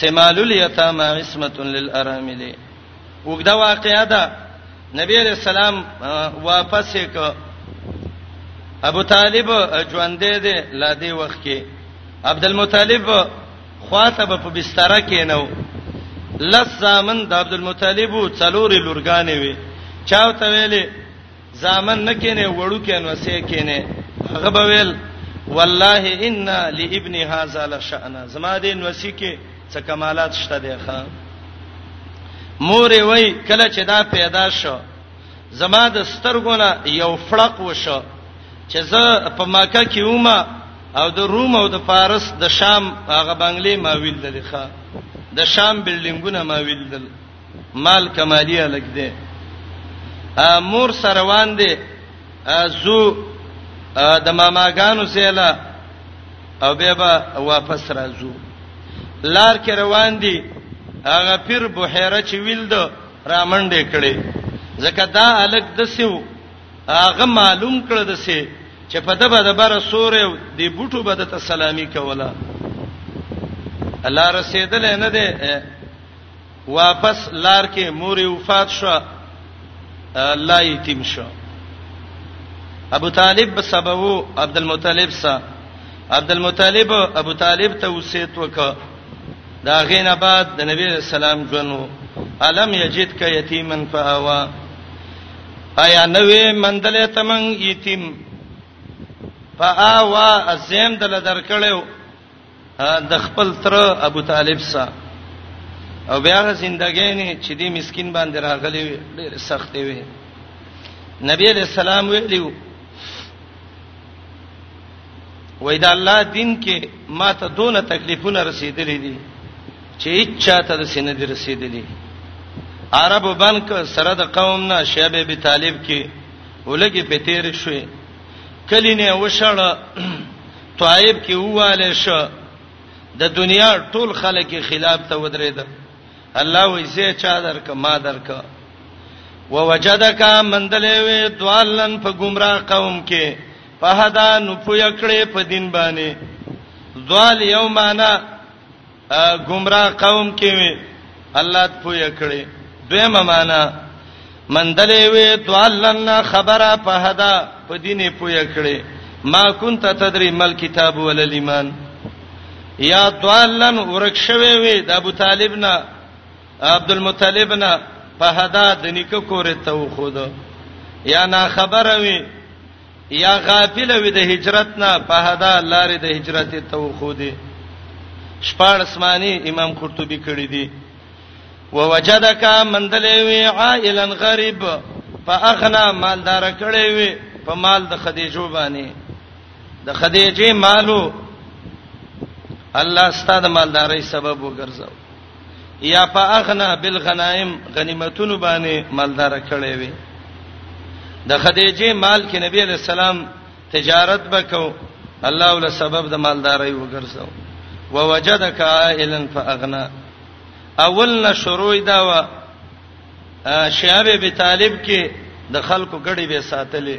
سمال الیتام عصمت للارامل وګدا واقعیا دا نبی علیہ السلام واپس یک ابو طالب ژوند دې لا دې وخت کې عبد المطلب خواته په بستر کې نو لس زامن د عبد المطلب څلور لورګانې وي چاو ته ویلې زامن نه کینې وړو کې نو سې کینې هغه به ویل والله ان لابن هذا لشأن زما دې نوسی کې څه کمالات شته دی ښا مور وی کله چې دا پیدا شو زما د سترګونه یو فلق وشو چې زه په مکه کې وم او د روم او د فارس د شام هغه بنگلې ما ویل دي ښا د شام بلډینګونه ما ویل دي مال کمالیه لګ دی مور سره وان دی زو د ماماګانو سیلا او به به واپس راځو لار کې روان دي هغه پیر بحیره چې ویل دو رامنډې کړي ځکه دا الګ دسیو هغه معلوم کړ دسه چې په دبه د بره سورې دی بوټو بده ته سلامي کوله الله رسیدل نه ده واپس لار کې مور وفات شو الله یتیم شو ابو طالب به سبب عبد المطلب سره عبد المطلب ابو طالب ته وصیت وکړه دا غینه بعد د نبی رسول الله جنو علم یجد ک یتیمن فهوا آیا نوې مندلې تمن یتیم فاوا ازم دل درکړیو د خپل تر ابو طالب سره او بیا زندګی نه چې دې مسكين باندې راغلي ډېر سخت وي نبی علیہ السلام ویلو وای دا الله دین کې ما ته دون تکلیفونه رسیدلې دي چې اچا ته د سینې دي رسیدلې عرب بنک سره د قوم نه شیب ابي طالب کې ولګي په تیر شوې کلینه وشړه طائب کې واله شو د دنیا ټول خلک خلاف ته ودرېد الله وې زه چا درک ما درک ووجدک مندلې وې دوالن په گمراه قوم کې په هدا نو پوی کړې په دین باندې دوال یو معنا ګمراه قوم کې وي الله ته پوهه کړي دویمه معنا مندلې وي دوالنا خبره په هدا په دینه پوهه کړي ما كنت تدري مل کتاب ول ایمان یا دوالن ورک شوي وي د ابو طالب نه عبد المطلب نه په هدا د نیکه کور ته وخود یا نا خبره وي یا غافل وي د هجرت نه په هدا لارې د هجرت ته وخو دي شپږ اسماني امام قرطبي کړی دي ووجدک مندلې وی عائلا غریب فاغنا مالدار کړی وی په مال د خدیجو باندې د خدیجه مالو الله ستاسو مالداري سبب وګرځاو یا فاغنا بالغنائم غنیمتونو باندې مالدار کړي وي د خدیجه مال کې نبی علیہ السلام تجارت وکاو الله ول سبب د مالداري وګرځاو ووجدک عائلا فاغنا اولنا شروع دا و شعب ابي طالب کې د خلکو غړي به ساتلې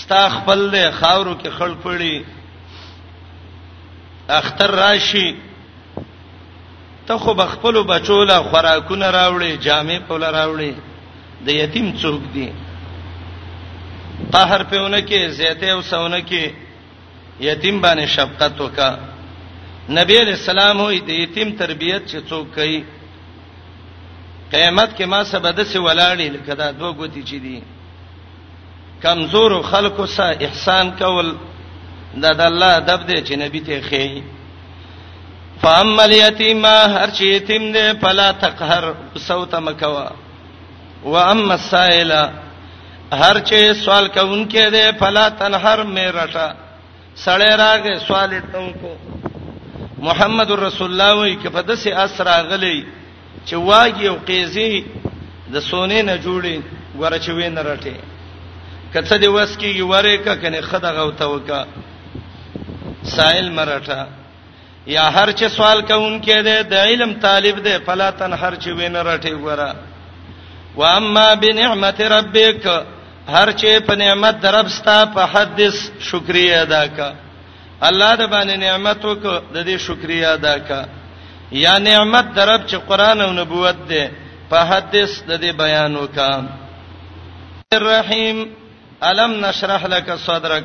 ستا خپل له خاورو کې خړ پړی اختر راشي ته خو بخپل بچوله خوراکونه راوړي جامې په لاره راوړي د یتیم څوک دی قهر پهونه کې زیته او سونه کې یتیم باندې شفقت وکا نبی علیہ السلام وی د یتیم تربیت چې څوک کوي قیامت کې ما سبد سي ولاړی لکه دا دوه ګوتی چي دي کمزور خلکو سره احسان کول دا د الله ادب دی چې نبی ته خي فاما الیتیم هر چې یتیم دی فلا تقهر سوت مکوا و اما السائل هر چې سوال کوونکې ده فلا تنهر میرټا سړی راغې سوال ټونکو محمد رسول الله وی کفه د سي اسر غلي چې واګي او قیزي د سونې نه جوړي ګوره چې وین رټه کته دی وس کیږي وره ک کنه خدغه او توکا سائل مرټه یا هر چې سوال کوونکې ده د علم طالب ده فلا تن هر چې وینه رټي ګره و اما بنعمت ربک هر چې په نعمت درب ستا په حدث شکریا ادا کا الله د باندې نعمت وک د دې شکریا ادا کا یا نعمت درب چې قران او نبوت ده په حدث د دې بیان وکا الرحیم الم نشرح لك صدرک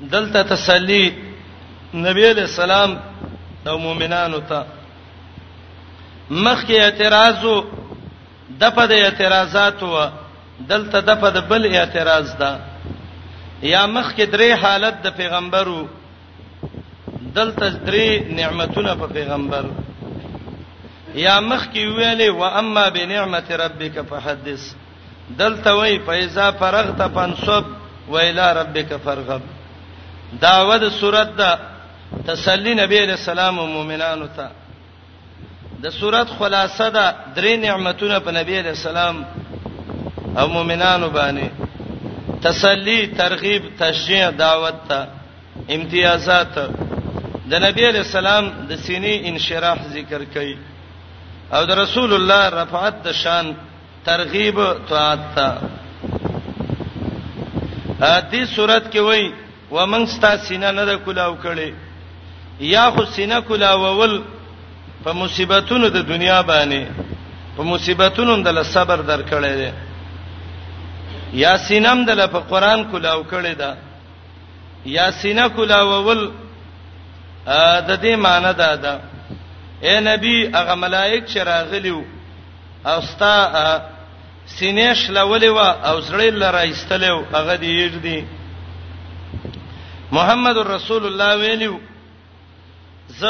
دلته تسلی نبی علیہ السلام او مؤمنانو ته مخکې اعتراضو د په د اعتراضات و دلته د په د بل اعتراض ده یا مخکې درې حالت د پیغمبرو دلته درې نعمتونه په پیغمبر یا مخکې ویلې و اما بنعمت ربک فحدث دلته وای فیضا فرغت فنصب و الی ربک فرغب داود سورۃ دا تسلی نبی علیہ السلام او مؤمنانو ته د سورۃ خلاصه دا درې نعمتونه په نبی علیہ السلام او مؤمنانو باندې تسلی ترغیب تشجیع دعوت ته امتیازات د نبی علیہ السلام د سینې انشراح ذکر کړي او د رسول الله رفعت د شان ترغیب طاعت ته دې صورت کې وای و من ستا سینه نه د کلاو کړي یا خو سینه کلاوول په مصیبتونو د دنیا باندې په مصیبتونو د صبر درکړي دي یا سینم د په قران کلاو کړي دا یا سینه کلاوول د دې معنی دا ده اے نبی هغه ملائک چې راغلیو او ستا سینې شلولې و او زړه لره ایستلې او هغه دې یې دی محمد رسول الله ویلو ز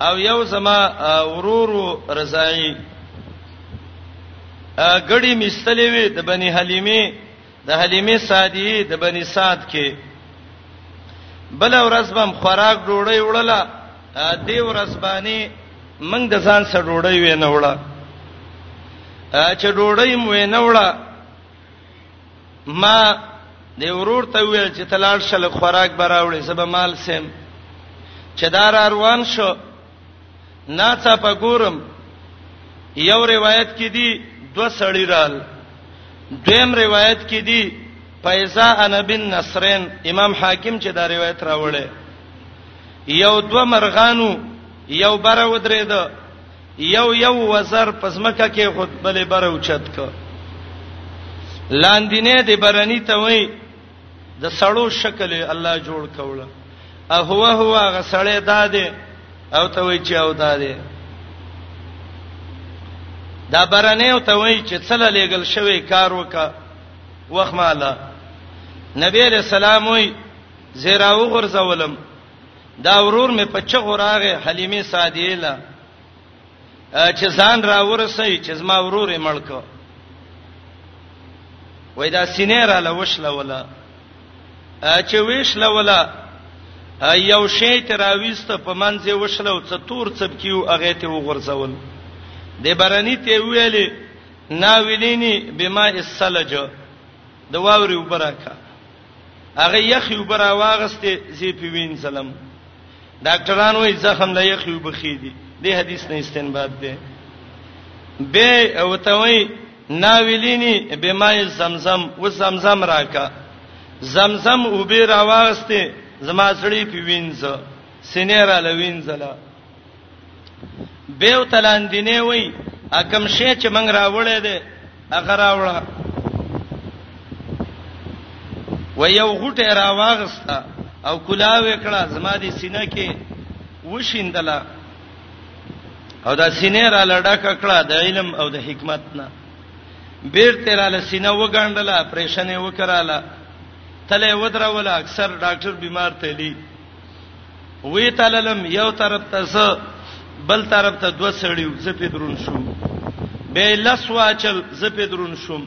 او یو زما ورورو رضای غړي مستلې وي د بني حلیمه د حلیمه سعدیه د بنی سعد کې بل ورځ بم خوراک ډوړی وړله دی ورځ باندې موږ د ځان سره ډوړی وینه وړه چې ډوړی مو وینه وړه ما د ورور ته ویل چې تلاړ شل خوراک براوړې زبه مال سم چې دار روان شو ناڅه په ګورم یو روایت کې دی دو سړی رال دویم روایت کې دی فیضا انا بن نصرین امام حاکم چې دا روایت راوړی یو دو مرغانو یو بره ودرې ده یو یو وزر پزمکه کې خود بلې بره اوچت ک لاندینه دې برنی ته وای د سړو شکل الله جوړ کوله او هو هو هغه سړی داده او ته وی چې او داده دا برنه او ته وی چې څل لېګل شوی کار وکا وخماله نبی علیہ السلام وی زیراو غرزولم دا ورور می په چغور هغه حلیمه سادیه چې ځان را ورسې چې زما ورور ملک وای دا سینې را لوشله ولا چې ویشله ولا یو شی تراويست په منځه وشله او څه تور څب کیو هغه ته وغورځول د برانی ته ویلې ناولینی بما السلج د واوري وبراکه هغه یخي وبرا واغسته زی په وینځلم ډاکټران وایي زخم له یخي وبخې دي د حدیث نه استنباط ده به او ته وایي ناولینی بمای زمزم و زمزم راکا زمزم او به راواسته زما سړی په وینځه سینې را لوینځله به او تلاندینه وای اکم شی چې موږ راوړې ده هغه راوړه و یو غټه راواغستا او کلا وکړه زما دي سینه کې وشیندله او دا سینه را لډک کړه د علم او د حکمت نه بیر تیر له سینه وګڼډله پرېشنې وکړاله تله ودراوله اکثر ډاکټر بیمار تلی وی تللم یو طرف ته ز بل طرف ته دوه سړیو زه په درون شوم به لس واچل زه په درون شوم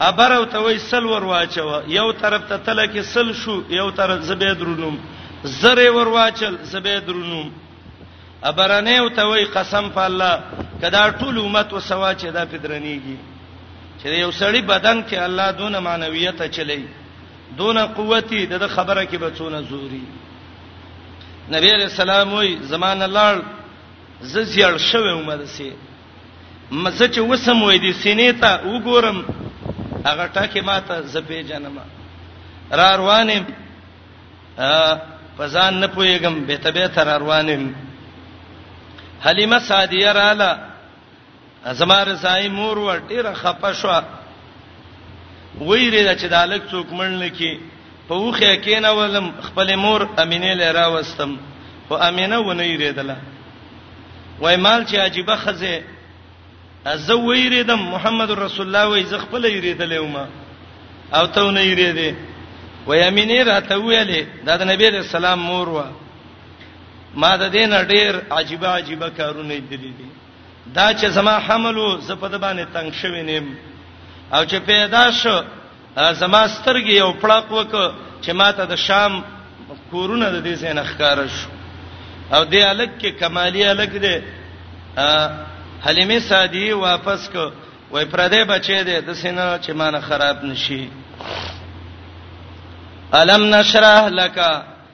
ابر او توي سل ور واچو یو طرف ته تل کې سل شو یو طرف زبې درونم زره ور واچل زبې درونم ابرانه او توي قسم په الله کدا ټول امت وسوا چې دا پدرنیږي چې یو سړی بدن کې الله دونه معنویت چلی دونه قوتي د خبره کې بچونه زوري نبی علیہ السلام وی زمانه لړ زسیړ شوه عمر سي مزه چې وسم وې دي سینې ته وګورم هغه ټاکه ماته زپې جنم را روانم پزان نه پويګم به تبه تر روانم حلیمه سعدیه رااله زما رضای مور ور ډیره خپه شو ویری چې دالک څوک مړل کی په وخه کې نه ولم خپل مور امینه لرا وستم خو امینه ونه یریدله وای مال چې عجيبه خزه زه ویریدم محمد رسول الله وای زه خپل یریدلې ومه او ته ونه یریدې وای امینه راته ویلې دا د نبی رسول الله مور و ما د دین ډیر عجيبه عجيبه کارونه دي دي دا چې زما حمل و زه په د باندې تنگ شوی نیم او چې پیدا شو زما سترګې یو پړق وک چې ماته د شام کورونه د دې څخه نخکار شو او دې الګ کې کمالی الګ دې حلیمه سادی واپس کو وای پردې بچې دې د سینه چې مان خراب نشي الم نشرح لک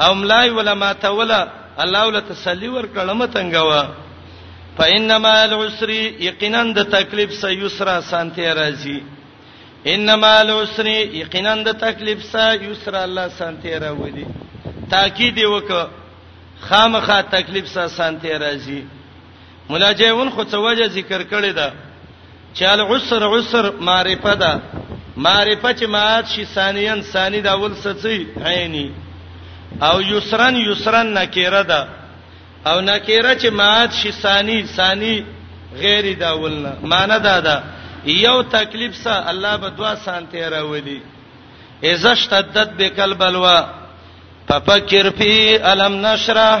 او ملای ولا ما ته ولا الله ولا تسلی ورکړه متنګوا فإنما العسر یقینا د تکلیف سه یسرا سانته راځي انما العسر یقینا د تکلیف سه یسرا الله سانته راولي تاکید وک خامخه تکلیف سه سانته راځي مولا جیون خو څه وجه ذکر کړی دا چې العسر عسر معرفه ده معرفه چې مات شي ثانیا ثانی دا ول سچي عیني او یسرن یسرن نکیره ده او نکیره چې مات شي ثانی ثانی غیر دا ولنه معنی دا ده یو تکلیف سره الله به دوا سانته راولي اذا اشتدت بکل بلوا ففكر في الم نشرح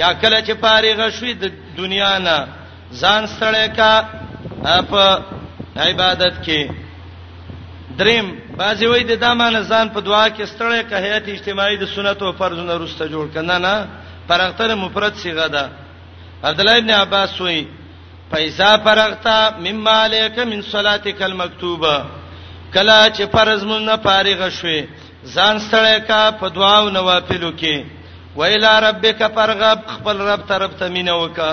یا کله چې فارغ شوي د دنیا نه ځان ستړی کا په عبادت کې دریم بعضی وای د دمانه ځان په دعا کې ستړی کا حیات اجتماعي د سنت او فرضونو رسته جوړ کنه نه پرختر مفرد صيغه ده عبد الله ابن عباس وای پیسا پرختا مما علیک من صلاتک المکتوبه کلا چې فرض مون نه فارغ شوي ځان ستړی کا په دعا او نوافلو کې ویلا ربک فرغب خپل رب طرف ته مینه وکړه